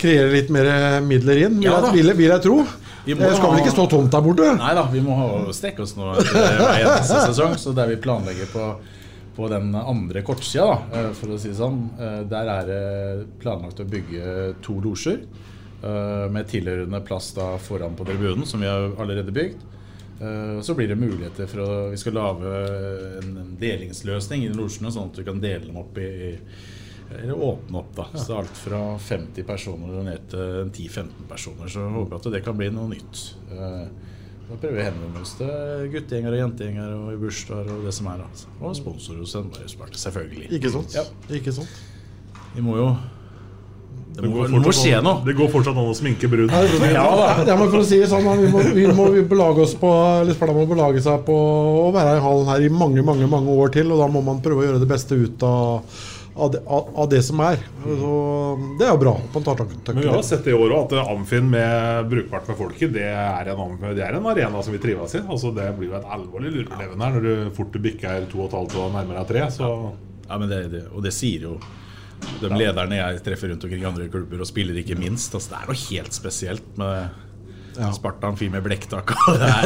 kreere litt mer midler inn, Ja vil, jeg- vil jeg tro. Vi Det skal vel ikke stå tomt der borte? Nei da, vi må strekke oss nå hver eneste [LAUGHS] sesong. Så der vi planlegger på, på den andre kortsida, da, eh, for å si det sånn, eh, der er det planlagt å bygge to losjer. eh, Med tilhørende plass da foran på tribunen, som vi har allerede bygd. Eh, Så blir det muligheter for å Vi skal lage en en delingsløsning i losjene, sånn at vi kan dele dem opp i eller åpne opp, da. Så alt fra 50 personer og ned til 10-15 personer. Så jeg håper at det kan bli noe nytt. Eh, Da prøver vi å henvende oss til guttegjenger og jentegjenger og i bursdager og det som er. Altså. Og sponsorer hos Sandbergspark, selvfølgelig. Ikke sant? Ja. Ikke sant? Vi må jo Det må, går det må skje noe. Det går fortsatt an å sminke brud. Ja, ja, men for å si det sånn, vi må, vi må belage oss på Eller må belage seg på å være i hallen her i mange mange, mange år til. Og da må man prøve å gjøre det beste ut av, av, det, av, det som er. Så det er jo bra. Man tar tak, tak, Men vi har sett det i år òg, at Amfin med brukbart med folk det er, en, det er en arena som vi trives i. Altså Det blir jo et alvorlig lureleven her når du fort bikker to og et halvt og nærmer deg tre. Så Ja, men det, det, og det sier jo de lederne jeg treffer rundt omkring i andre klubber, og spiller ikke minst. Altså, det er noe helt spesielt med Spartan, fyr med blekktak.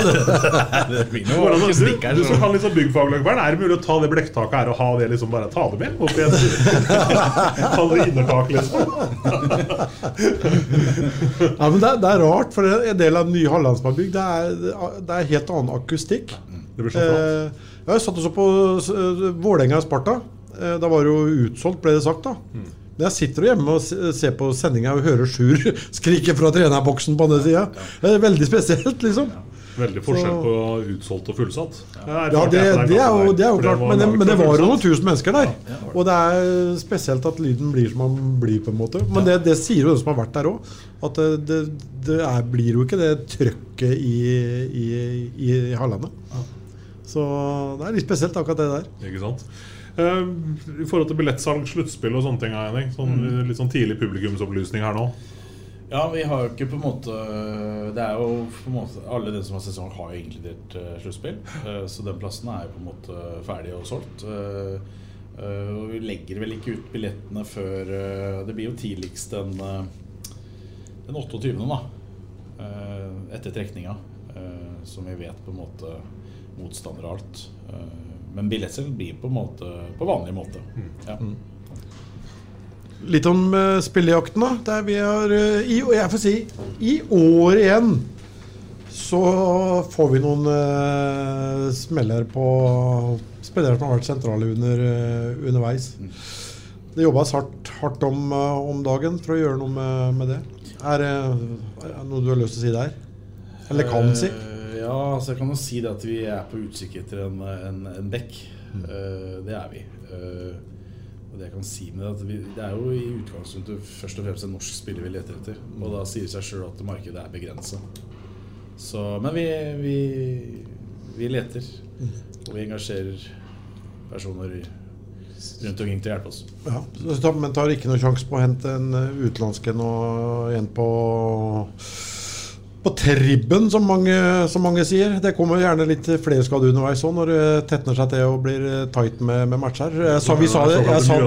[LAUGHS] Det, blir noe Hvordan- du, som så- kan liksom byggfaglagvern, er det mulig å ta det blekktaket her og ha det liksom bare ta det med? Opp igjen. [LAUGHS] Ta det innertak, liksom. [LAUGHS] Ja, men det, er- det er rart, for en del av den nye hallen som er bygd, det er, det er helt annen akustikk. Det blir så flott. Eh, jeg satt også på uh, Vålerenga-Sparta. Eh, da var det jo utsolgt, ble det sagt. da. Mm. Men jeg sitter jo hjemme og ser på sendinga og hører Sjur [LAUGHS] skrike fra trenerboksen på den sida. Det er veldig spesielt, liksom. Veldig forskjell på utsolgt og fullsatt. Ja, det, det, er jo, det er jo klart, men det, men det var jo noen tusen mennesker der. Og det er spesielt at lyden blir som den blir, på en måte. Men det, det sier jo den som har vært der òg, at det, det, det er, blir jo ikke det trøkket i, i, i, i Hallandet. Så det er litt spesielt, akkurat det der. Ikke sant? Eh, I forhold til billettsalg, sluttspill og sånne ting, Henning. Sånn, Mm. Litt sånn tidlig publikumsopplysning her nå. Ja, vi har jo ikke på en måte Det er jo på en måte Alle de som har sesong, har jo inkludert uh, sluttspill. Uh, så den plassen er jo på en måte ferdig og solgt. Uh, og vi legger vel ikke ut billettene før Det blir jo tidligst den, den 28., da. etter trekninga. som vi vet på en måte motstander og alt. Men billettsalg blir på måte på vanlig måte. Ja. Litt om uh, spillejakten, da. Der vi har uh, i, Jeg får si i år igjen så får vi noen uh, smeller på spillere som har vært sentrale under, uh, underveis. Det jobbes hardt, hardt om, uh, om dagen for å gjøre noe med, med det. Er det er det noe du har lyst til å si der? Eller kan si? Ja, altså jeg kan jo si det at vi er på utkikk etter en, en, en bekk. Mm. Uh, det er vi. Uh, og det jeg kan si med det, at vi, det er jo i utgangspunktet først og fremst en norsk spiller vi leter etter. Og da sier det seg sjøl at markedet er begrensa. Men vi, vi, vi leter. Mm. Og vi engasjerer personer rundt omkring til å hjelpe oss. Ja, men tar ikke noe sjanse på å hente en utenlandsk en og en på på tribben, som mange, som mange sier. Det kommer gjerne litt flere skader underveis òg, når det tetner seg til og blir eh, tight med, med matcher. Jeg sa, vi sa det, jeg sa,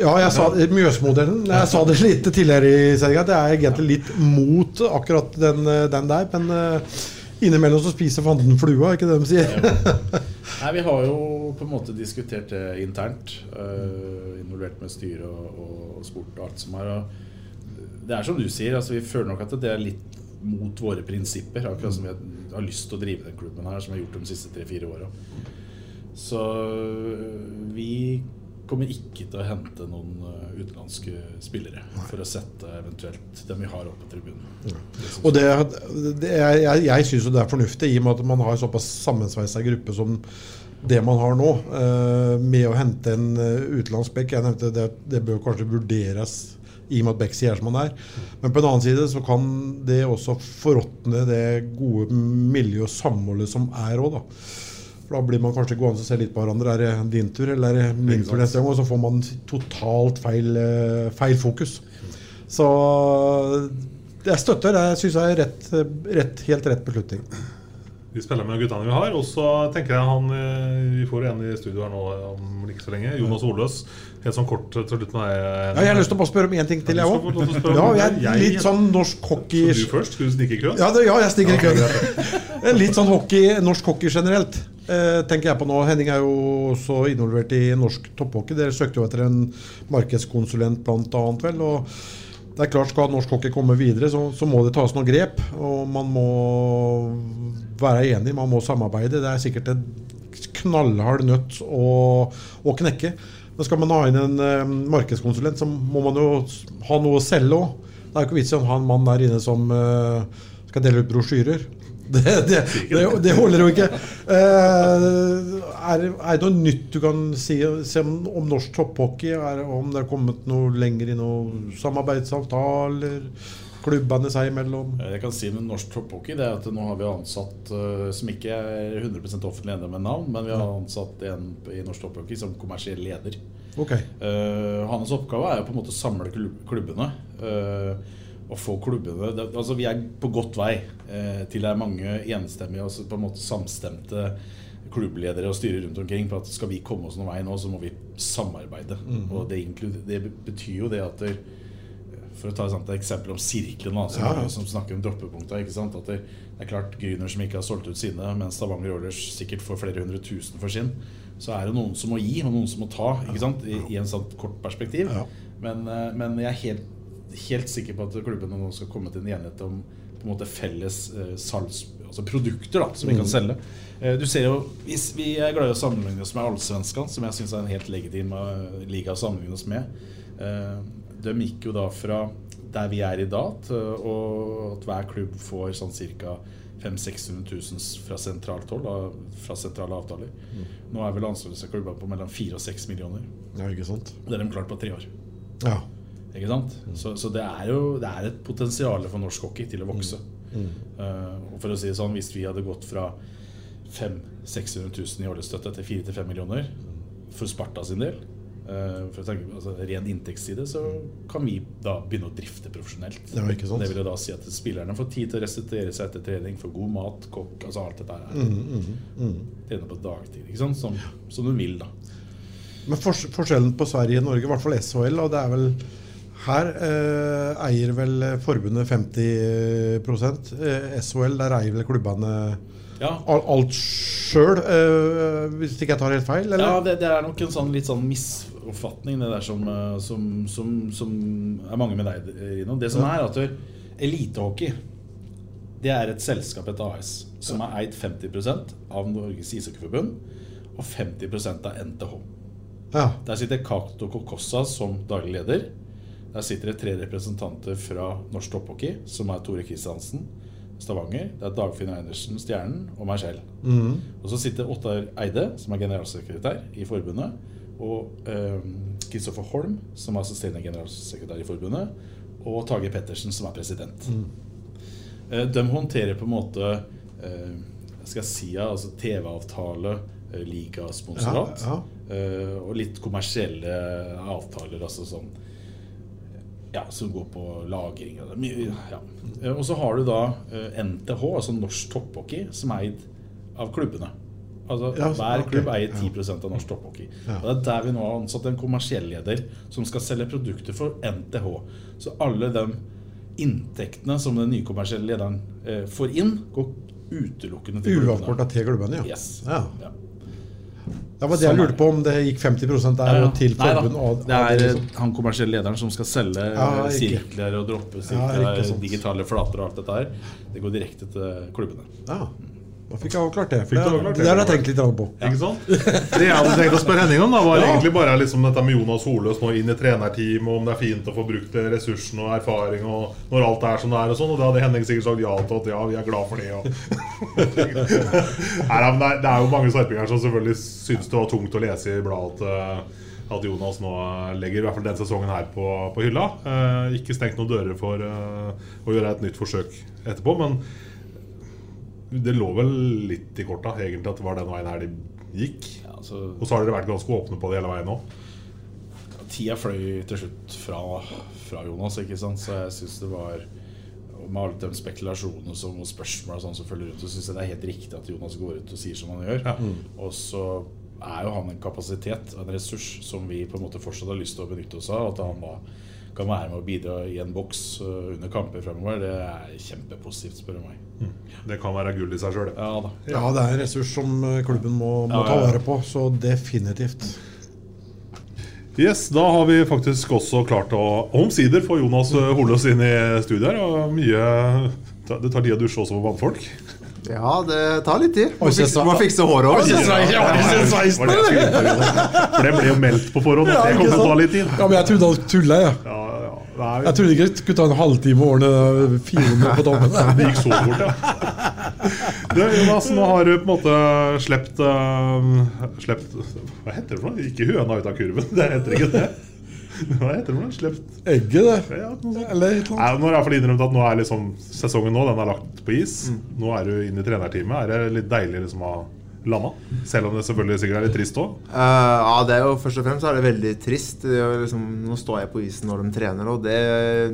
ja, jeg sa Mjøsmodellen. Jeg sa det litt tidligere i sendinga, at jeg er egentlig litt mot akkurat den, eh, den der. Men eh, innimellom så spiser fanden flua, ikke det de sier? [LAUGHS] Nei, Vi har jo på en måte diskutert det internt. involvert med styre og, og sport og alt som er. Og det er som du sier, altså vi føler nok at det er litt mot våre prinsipper. Akkurat som vi har, lyst til å drive den klubben her, som vi har gjort de siste tre-fire åra. Så øh, vi kommer ikke til å hente noen øh, utenlandske spillere for å sette eventuelt dem vi har oppe på tribunen. Og det, det er, jeg jeg syns det er fornuftig, i og med at man har såpass sammensveisa gruppe som det man har nå, eh, med å hente en eh, utenlandsk bekk. Jeg nevnte det, det bør kanskje vurderes i og med at Beck sier som han er. Men på en annen side så kan det også forråtne det gode miljø og samholdet som er òg, da. For da blir man kanskje gående og se litt på hverandre. Er det din tur, eller er det min tur neste gang? Og så får man totalt feil, eh, feil fokus. Så jeg støtter. Det syns jeg er rett, rett, helt rett beslutning. Vi spiller med guttene vi har. Og så tenker jeg han eh, Vi får en i studio her nå om ikke så lenge. Jonas Oløs. Helt sånn kort til slutt deg. Ja, jeg har lyst til å bare spørre om én ting til, jeg òg. Ja, jeg er litt sånn norsk hockey Så du først? Skal du snike i køen? Ja, det, ja jeg stikker i køen. [LAUGHS] Litt sånn hockey, norsk hockey generelt. Eh, tenker jeg på nå. Henning er jo også involvert i norsk topphockey. Dere søkte jo etter en markedskonsulent blant annet, vel. og det er klart Skal norsk hockey komme videre, så, så må det tas noen grep. Og man må være enig, man må samarbeide. Det er sikkert en knallhard nøtt å, å knekke. Men skal man ha inn en eh, markedskonsulent, så må man jo ha noe å selge òg. Det er jo ikke vits i å ha en mann der inne som eh, skal dele ut brosjyrer. [LAUGHS] Det, det, det, det holder jo ikke. Eh, er, er det noe nytt du kan si, si om, om norsk topphockey? Er, om det er kommet noe lenger i noen samarbeidsavtaler? Klubbene seg imellom? Jeg kan si med norsk topphockey, det er at nå har vi ansatt eh, som ikke er 100 offentlig enig med navn, men vi har ansatt en i norsk topphockey som kommersiell leder. Okay. Uh, hans oppgave er jo på en måte å samle klubbene. Uh, og få klubbene det, Altså Vi er på godt vei uh, til det er mange enstemmige, altså på en måte samstemte klubbledere og styrer rundt omkring på at skal vi komme oss noen vei nå, så må vi samarbeide. Mhm. Og det, det betyr jo det at det, For å ta et sånt eksempel om sirkelen, altså, som, Ja, ja. som snakker om sant? At det, det er klart Gryner som ikke har solgt ut sine, mens Stavanger Oilers sikkert får flere hundre tusen for sin, så er det noen som må gi, og noen som må ta, ikke sant? I, i en sånn kort perspektiv. Men, eh, men jeg er helt, helt sikker på at klubbene nå skal komme til en enighet om på en måte felles eh, salgs- altså produkter da, som vi kan Mm. selge. Eh, Du ser jo, hvis Vi er glad i å sammenligne oss med Allsvenskan, som jeg syns er en helt legitim eh, liga å sammenligne oss med. De gikk jo da fra der vi er i dag, til og at hver klubb får sånn ca. 500 000-600 000 fra sentralt hold, fra sentrale avtaler. Nå er vel landslagsklubber på mellom 4 og 6 millioner. Ja, ikke sant? Det er de klart på tre år. Ja. Ikke sant? Så, så det er jo det er et potensial for norsk hockey til å vokse. Mm. Uh, og for å si det sånn, Hvis vi hadde gått fra 500 000-600 000 i årlig støtte til 4-5 millioner for Sparta sin del, eh, for å tenke, altså, ren inntektsside, så kan vi da begynne å drifte profesjonelt. Ja, ikke sant? Det vil da si at spillerne får tid til å restituere seg etter trening, får god mat, kokk altså Alt dette her. Mm, mm, mm. Trene på dagtid, ikke sant? Som, som du vil, da. Men fors forskjellen på Sverige og Norge, i hvert fall SHL, og det er vel her eh, eier vel forbundet 50 eh, SHL, der eier vel klubbene Ja. alt sjøl, eh, hvis ikke jeg tar helt feil? Eller? Ja, det, det er nok en sånn litt sånn misoppfatning, det der som, eh, som, som, som er mange med deg, Rino. Det som er at elitehockey det er et selskap, et AS, som er eid 50% av Norges ishockeyforbund og 50% av NTH. Ja. Der sitter Cato Kokossa som daglig leder. Der sitter det tre representanter fra Norsk Topphockey, som er Tore Kristiansen, Stavanger. Det er Dagfinn Einersen, Stjernen, og meg selv. Mm. Og så sitter Ottar Eide, som er generalsekretær i forbundet, og Kristoffer Holm, som er assisterende generalsekretær i forbundet, og Tage Pettersen, som er president. Mm. De håndterer på en måte eh, skal jeg si, altså TV-avtale, eh, ligasponsorat, Ja, eh, og litt kommersielle avtaler, altså sånn ja, som går på lagring. Ja. Eh, Og så har du da eh, NTH, altså Norsk Topphockey, som er eid av klubbene. Altså Ja, Hver klubb klubb eier 10% av norsk topphockey. Ja. Og Det er der vi nå har ansatt en kommersiell leder som skal selge produkter for NTH. Så alle de inntektene som den nye kommersielle lederen eh, får inn, går utelukkende til klubbene. Uavkorta til klubbene, ja. Yes. ja. Ja. Det var det jeg Sånn lurte på, om det gikk 50 der Ja, til forbund. og- Det er liksom. han kommersielle lederen som skal selge Ja, eh, sirkler og droppe sirkler, ikke digitale flater og alt dette her. Det går direkte til klubbene. Ja. Da fikk jeg avklart det. Fikk det, avklart det? det har jeg tenkt litt på. Ikke sant? [LAUGHS] Det jeg hadde tenkt å spørre Henning om, da, var Ja. egentlig bare liksom dette med Jonas Holøs nå inn i trenerteam, og om det er fint å få brukt ressursene og erfaring, og når alt er som det er og sånn. Og det hadde Henning sikkert sagt ja til, at ja, vi er glad for det. Og [LAUGHS] Nei, men det, er, jo mange sarpinger som selvfølgelig syns det var tungt å lese i bladet at, eh, at Jonas nå legger i hvert fall den sesongen her på, på hylla. Eh, ikke stengt noen dører for eh, å gjøre et nytt forsøk etterpå, men det lå vel litt i korta egentlig at det var den veien her de gikk. Ja, altså, Og så har dere vært ganske åpne på det hele veien nå. tida fløy til slutt fra, fra Jonas, ikke sant? så jeg syns det var Med alle de spekulasjonene som, og spørsmål og sånn som følger rundt, så syns jeg det er helt riktig at Jonas går ut og sier som han gjør. Ja. Og så er jo han en kapasitet, en ressurs, som vi på en måte fortsatt har lyst til å benytte oss av. At han da kan være med å bidra i en boks øh, under kamper fremover, det er kjempepositivt, spør du meg. Det kan være gull i seg sjøl. Ja. Ja, det er en ressurs som eh, klubben må, må Ja, ta vare på. Så definitivt. Yes, da har vi faktisk også klart å omsider få Jonas Holås Holøs inn i studio her. Og mye Det tar tid å dusje også for vannfolk. Ja, det tar litt tid. Må fikse, må fikse håret òg. Ja, det? For ble jo meldt på forhånd at det kom til å ta litt tid. Ja, men jeg trodde han tulla, jeg. Ja, Jeg trodde ikke det skulle ta en halvtime å ordne 400 på tommen. [LAUGHS] Det gikk så fort, ja. [LAUGHS] Du, Jonas, nå har du på en måte slept, uh, slept Hva heter det for noe? Ikke høna ut av kurven. Det heter ikke det. Hva heter det for noe? Slept Egget, det. ja, noe sånt. Eller et eller annet. nå har jeg i hvert fall innrømt at nå er liksom sesongen nå, den er lagt på is. Nå er du inne i trenerteamet. Er det litt deilig liksom å ha landa? Selv om det selvfølgelig sikkert er litt trist òg. Uh, ja, det er jo først og fremst er det veldig trist. Det liksom, nå står jeg på isen når de trener, og det,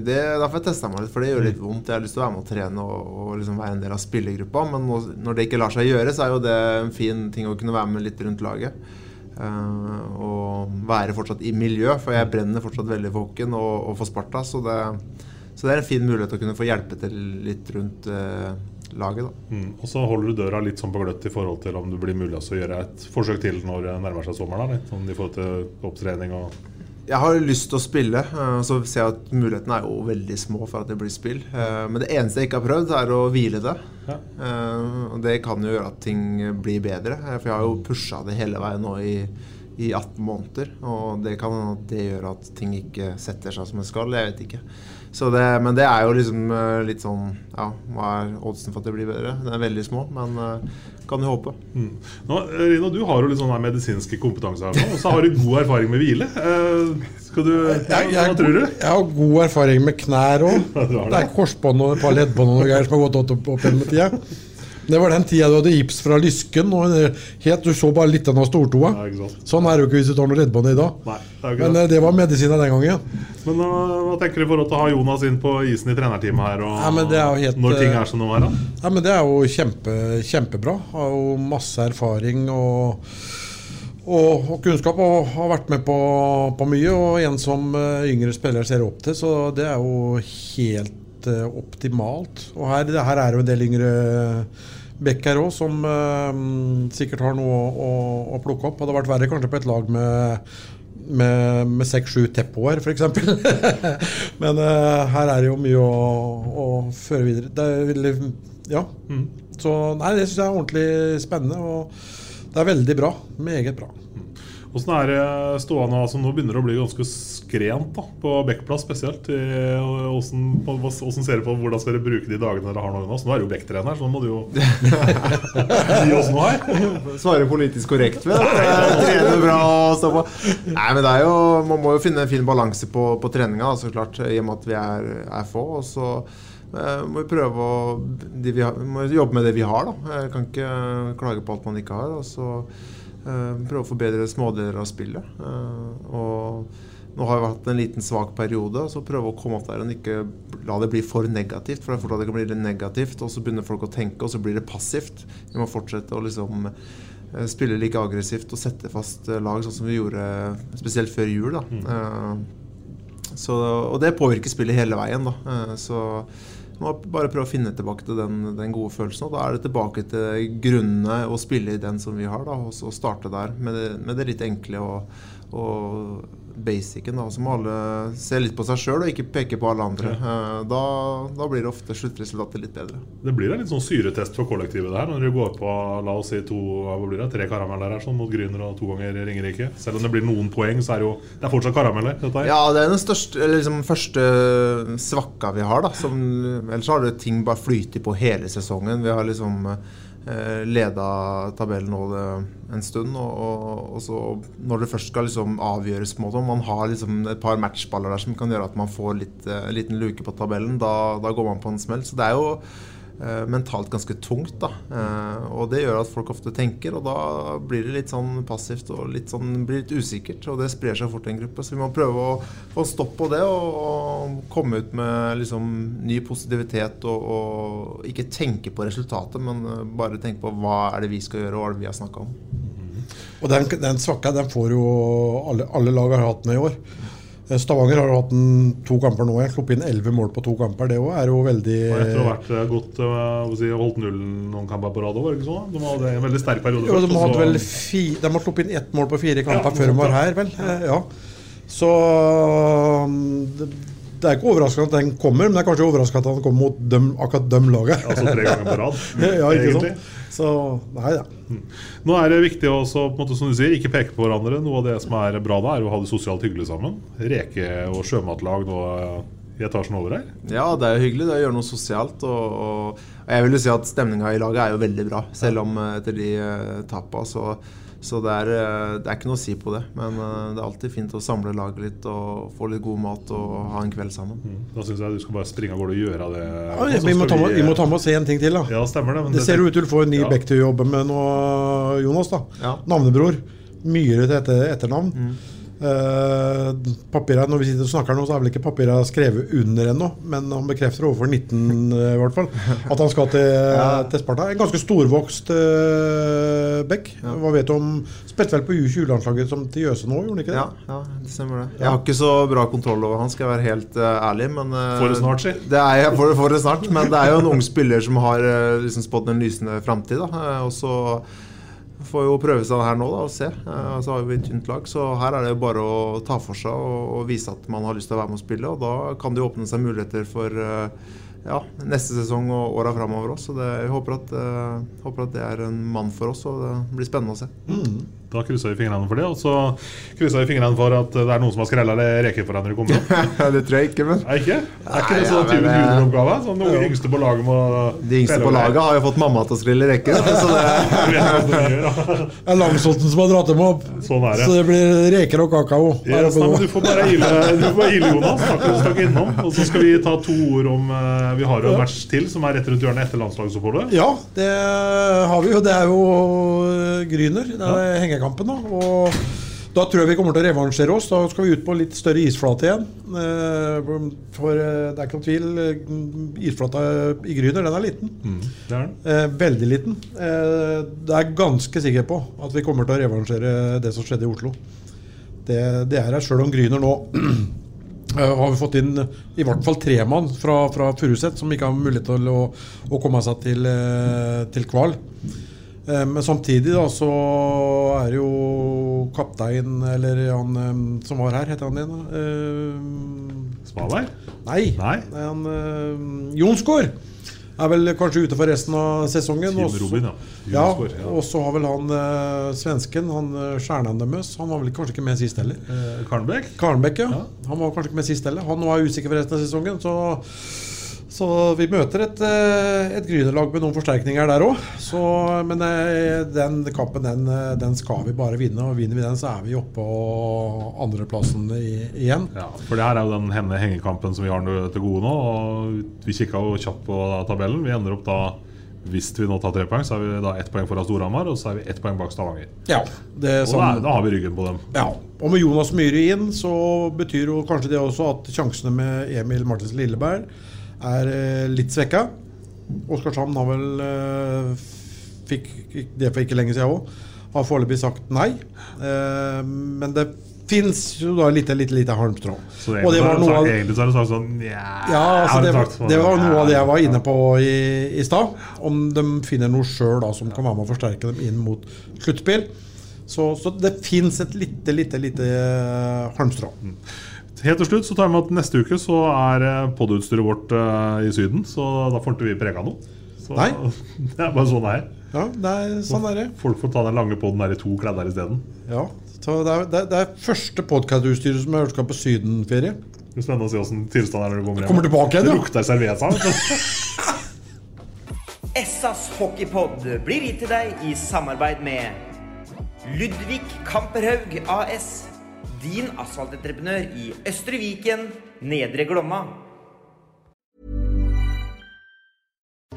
det Derfor jeg meg litt, for det gjør litt vondt. Jeg har lyst til å være med og trene og, og liksom være en del av spillergruppa, men nå, når det ikke lar seg gjøre, så er jo det en fin ting å kunne være med litt rundt laget. Uh, og være fortsatt i miljø, for jeg brenner fortsatt veldig for hockeyen og, og for Sparta. Så det, så det er en fin mulighet å kunne få hjelpe til litt rundt eh, laget. Mm. Og så holder du døra litt sånn på gløtt i forhold til om det blir mulig å gjøre et forsøk til når det nærmer seg sommeren. Da, litt sånn i forhold til opptrening og jeg har lyst til å spille, og så ser jeg at mulighetene er jo veldig små for at det blir spill. Eh, Men det eneste jeg ikke har prøvd, er å hvile det. Ja. Eh, Og det kan jo gjøre at ting blir bedre. eh, For jeg har jo pusha det hele veien nå i, i 18 måneder. Og det kan hende at det gjør at ting ikke setter seg som det skal. Jeg vet ikke. Så det, men det er jo liksom eh, litt sånn Ja, hva er oddsen for at det blir bedre? Den er veldig små, men eh, kan jo håpe. Mm. Nå, Rino, du har jo litt sånn her medisinske kompetanse her nå, og så har du god erfaring med hvile. Eh, skal du, Jeg, Hva tror du? jeg har god erfaring med knær òg. Ja, det. Det er korsbånd og et par leddbånd og noe greier som har gått opp, opp gjennom tida. Det var den tida du hadde gips fra lysken. Og helt, du så bare litt av stortoa. Ja. Sånn er det jo ikke hvis du tar noe leddbånd i dag. Nei, det Men det. eh, var medisina den gangen. Men eh, hva tenker du i forhold til å ha Jonas inn på isen i trenerteamet her? Og, Nei, men det jo helt, når ting eh, er som de er? Ja, men Det er jo kjempe, kjempebra. Har jo masse erfaring og, og, og kunnskap og har vært med på, på mye. Og en som yngre spillere ser opp til, så det er jo helt eh, optimalt. Og her, det her er jo en del yngre bekk her òg som uh, sikkert har noe å, å, å plukke opp. Hadde vært verre kanskje på et lag med med, med seks-sju teppoer, f.eks. [LAUGHS] Men uh, her er det jo mye å, å føre videre. Det er veldig Ja. Så nei, det syns jeg er ordentlig spennende. Og det er veldig bra. Meget bra. Hvordan er det stående altså, Nå begynner det å bli ganske skrent da, på Bekkplass spesielt. Hvordan, på- hvordan ser du på hvordan skal dere bruke de dagene dere har nå? Nå er du jo Bekk-trener, så nå må du jo [LAUGHS] gi oss noe her. Svare politisk korrekt ved jeg bra og stå på. Nei, men det er jo, Man må jo finne en fin balanse på, på treninga, så klart, i og med at vi er, er få. Og så eh, må vi prøve å de vi har, må jobbe med det vi har. da. Jeg kan ikke klage på alt man ikke har. Og så eh, prøve å forbedre smådeler av spillet. Eh, og nå har vi hatt en liten svak periode, så prøve å komme opp der og ikke la det bli for negativt. For det er fort at det kan bli litt negativt, og så begynner folk å tenke, og så blir det passivt. Vi må fortsette å liksom eh, spille like aggressivt og sette fast eh, lag, sånn som vi gjorde spesielt før jul. da. Mm. så, og det påvirker spillet hele veien. da. Eh, så må bare prøve å finne tilbake til den, den gode følelsen. Og da er det tilbake til grunnene å spille i den som vi har, da, og så starte der med det, med det litt enkle og, og basicen. da, Så må alle se litt på seg sjøl og ikke peke på alle andre. Ja. Da, da blir det ofte sluttresultatet litt bedre. Det blir en litt sånn syretest for kollektivet det her når du går på la oss si to, hva blir det, tre karameller her sånn mot Gryner og to ganger Ringerike. Selv om det blir noen poeng, så er det jo det er fortsatt karameller. dette her. Ja, det er den største, eller liksom første svakka vi har. da som, Ellers har det ting bare flytet på hele sesongen. Vi har liksom eh, leda tabellen en stund. Og, og, og så når det først skal liksom avgjøres på om man har liksom et par matchballer der som kan gjøre at man får litt, eh, en liten luke på tabellen, da, da går man på en smell. Så det er jo eh, mentalt ganske tungt. da eh, Og det gjør at folk ofte tenker, og da blir det litt sånn passivt og litt sånn, blir litt usikkert. Og det sprer seg fort i en gruppe. Så vi må prøve å få stopp på det og, komme ut med liksom ny positivitet. Og, og ikke tenke på resultatet, men eh, bare tenke på hva er det vi skal gjøre, og hva er det vi har snakka om. Og den, den svakka den får jo alle, alle lag har hatt den i år. Eh, Stavanger har jo hatt en, to kamper nå. Jeg sluppet inn elleve mål på to kamper. Det òg er jo veldig Og etter å ha vært eh, godt eh, si, holdt nullen noen kamper på rad òg, var det ikke sånn? De hadde en veldig sterk periode. Jo, de først, vel fi, De har sluppet inn ett mål på fire kamper Ja, før de var her, vel. Ja. Så um, det, det er ikke overraskende at den kommer, men det er kanskje overraskende at den kommer mot dem, akkurat dem laget. Altså tre ganger på rad, [LAUGHS] ja, ikke egentlig. sant? Så nei da. Nå er det viktig å på en måte, som du sier, ikke peke på hverandre. Noe av det som er bra da, er å ha det sosialt hyggelig sammen. Reke- og sjømatlag nå i etasjen over her. Ja, det er jo hyggelig. Det er å gjøre noe sosialt. Og, og, og jeg vil jo si at stemninga i laget er jo veldig bra, selv om eh, etter de uh, tapa. Så, så det, er, eh, det er ikke noe å si på det. Men eh, det er alltid fint å samle laget litt og få litt god mat og ha en kveld sammen. Da syns jeg du skal bare springe av gårde og gjøre det. Ja, så vi, må ta med, vi må ta med oss en ting til. da Ja, stemmer det. men Det ser jo ut til å få en ny Ja. bekk til å jobbe med nå, Jonas. da Ja. Navnebror. Myhre til etter, etternavn. Mm. Eh, papira, når vi sitter og snakker nå, så er vel ikke papira skrevet under ennå, men han bekrefter overfor 19 eh, i hvert fall at han skal til, til Sparta. En ganske storvokst uh, bekk. Hva vet du om Spilte vel på U20-landslaget som til Jøse nå, gjorde han ikke det? Ja, ja, det stemmer det. Jeg har ikke så bra kontroll over han, skal jeg være helt ærlig. Men, Får det snart, si. Det er, jeg får, får det snart, men det er jo en ung spiller som har uh, liksom spådd en lysende framtid. Og så Får jo prøve seg her nå da, og se. Eh, så har vi et tynt lag, så her er det bare å ta for seg og, vise at man har lyst til å være med og spille. Og da kan det jo åpne seg muligheter for eh, ja, neste sesong og åra framover òg. Så det, jeg håper at, uh, håper at, det er en mann for oss, og det blir spennende å se. Mm. Da krysser vi fingrene for det. Og så krysser vi fingrene for at det er noen som har skrella reker for deg når kommunen. [LAUGHS] det tror jeg ikke, men Er ikke, er ikke det sånn type junioroppgave? noen de yngste på laget må De yngste på laget har jo fått mamma til å skrille reker. [LAUGHS] Så det [LAUGHS] Det er Langsolten som har dratt dem opp. Sånn er det. Så det blir reker og kakao. Yes, nei, men du får bare ile, du får bare ile Jonas. Takk, innom. Og så skal vi ta to ord om uh, Vi har jo en match til som er rett rundt hjørnet etter landslagsoppholdet. Ja, det har vi jo. Det er jo Gryner. Det er ja. Hengekampen, da. Og da tror jeg vi kommer til å revansjere oss. Da skal vi ut på litt større isflate igjen. For det er ikke noen tvil. Isflata i Gryner, den er liten. Mm, det er den. Veldig liten. Det er ganske sikker på at vi kommer til å revansjere det som skjedde i Oslo. Det, det er her sjøl om Gryner nå [CLEARS THROAT] har vi fått inn i hvert fall tre mann fra, fra Furuset som ikke har mulighet til å, å komme seg til, til Kval. Men samtidig da så er jo kaptein, eller han som var her, heter han igjen? da? Smalberg? Nei. Nei. Han, Jonsgaard er vel kanskje ute for resten av sesongen. Team Robin, ja. Ja. Og så har vel han uh, svensken, han stjernen deres, han var vel kanskje ikke med sist heller. Eh, Karnbæk? Karnbæk, ja. ja. Han var kanskje ikke med sist heller. Han nå er usikker for resten av sesongen, så så vi møter et, et Grünerlag med noen forsterkninger der òg. Men den kampen den, den, skal vi bare vinne. Og vinner vi den, så er vi oppe på andreplassen igjen. Ja, for det her er jo den hengekampen som vi har til gode nå. Og vi kikka jo kjapt på tabellen. Vi ender opp da hvis vi nå tar tre poeng, så er vi da ett poeng foran Storhamar, og så er vi ett poeng bak Stavanger. Ja, det og da, da, har vi ryggen på dem. Ja, Og med Jonas Myhre inn, så betyr jo kanskje det også at sjansene med Emil Martins Lilleberg er eh, litt svekka. Oskarshamn har vel eh, fikk det for ikke lenge siden òg. Har foreløpig sagt nei. Eh, men det fins jo da litt lite, lite halmstrå. Så det, og det var noe av, egentlig så du sagt sånn ja, ja altså det, var, det var noe av det jeg var inne på i, i stad. Om de finner noe sjøl som kan være med å forsterke dem inn mot sluttspill. Så, så det fins et lite, lite, lite halmstrå. Helt til slutt så tar vi med at neste uke så er podutstyret vårt uh, i Syden. Så da får ikke vi prega noe. Så Nei. [LAUGHS] det er bare sånn det er. Ja, det er sånn er det. Folk får ta den lange poden der i to kledder isteden. Ja, så det er, det, er, det er første podkastutstyret som jeg skal på sydenferie. Det blir spennende å se åssen tilstanden er når du kommer hjem. Kommer tilbake igjen, ja. Det lukter cerveza. Essas [LAUGHS] hockeypod blir gitt til deg i samarbeid med Ludvig Kamperhaug AS. Din asfaltentreprenør i Østre Viken, Nedre Glomma.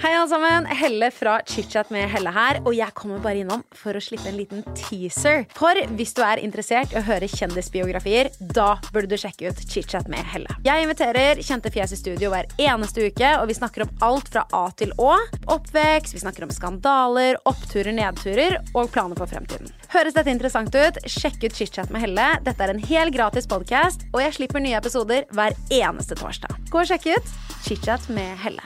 Hei, alle sammen. Helle fra ChitChat med Helle her. Og jeg kommer bare innom for å slippe en liten teaser. For hvis du er interessert i å høre kjendisbiografier, da burde du sjekke ut ChitChat med Helle. Jeg inviterer kjente fjes i studio hver eneste uke, og vi snakker om alt fra A til Å. Oppvekst, vi snakker om skandaler, oppturer, nedturer og planer for fremtiden. Høres dette interessant ut? Sjekk ut ChitChat med Helle. Dette er en hel gratis podkast, og jeg slipper nye episoder hver eneste torsdag. Gå og sjekk ut ChitChat med Helle.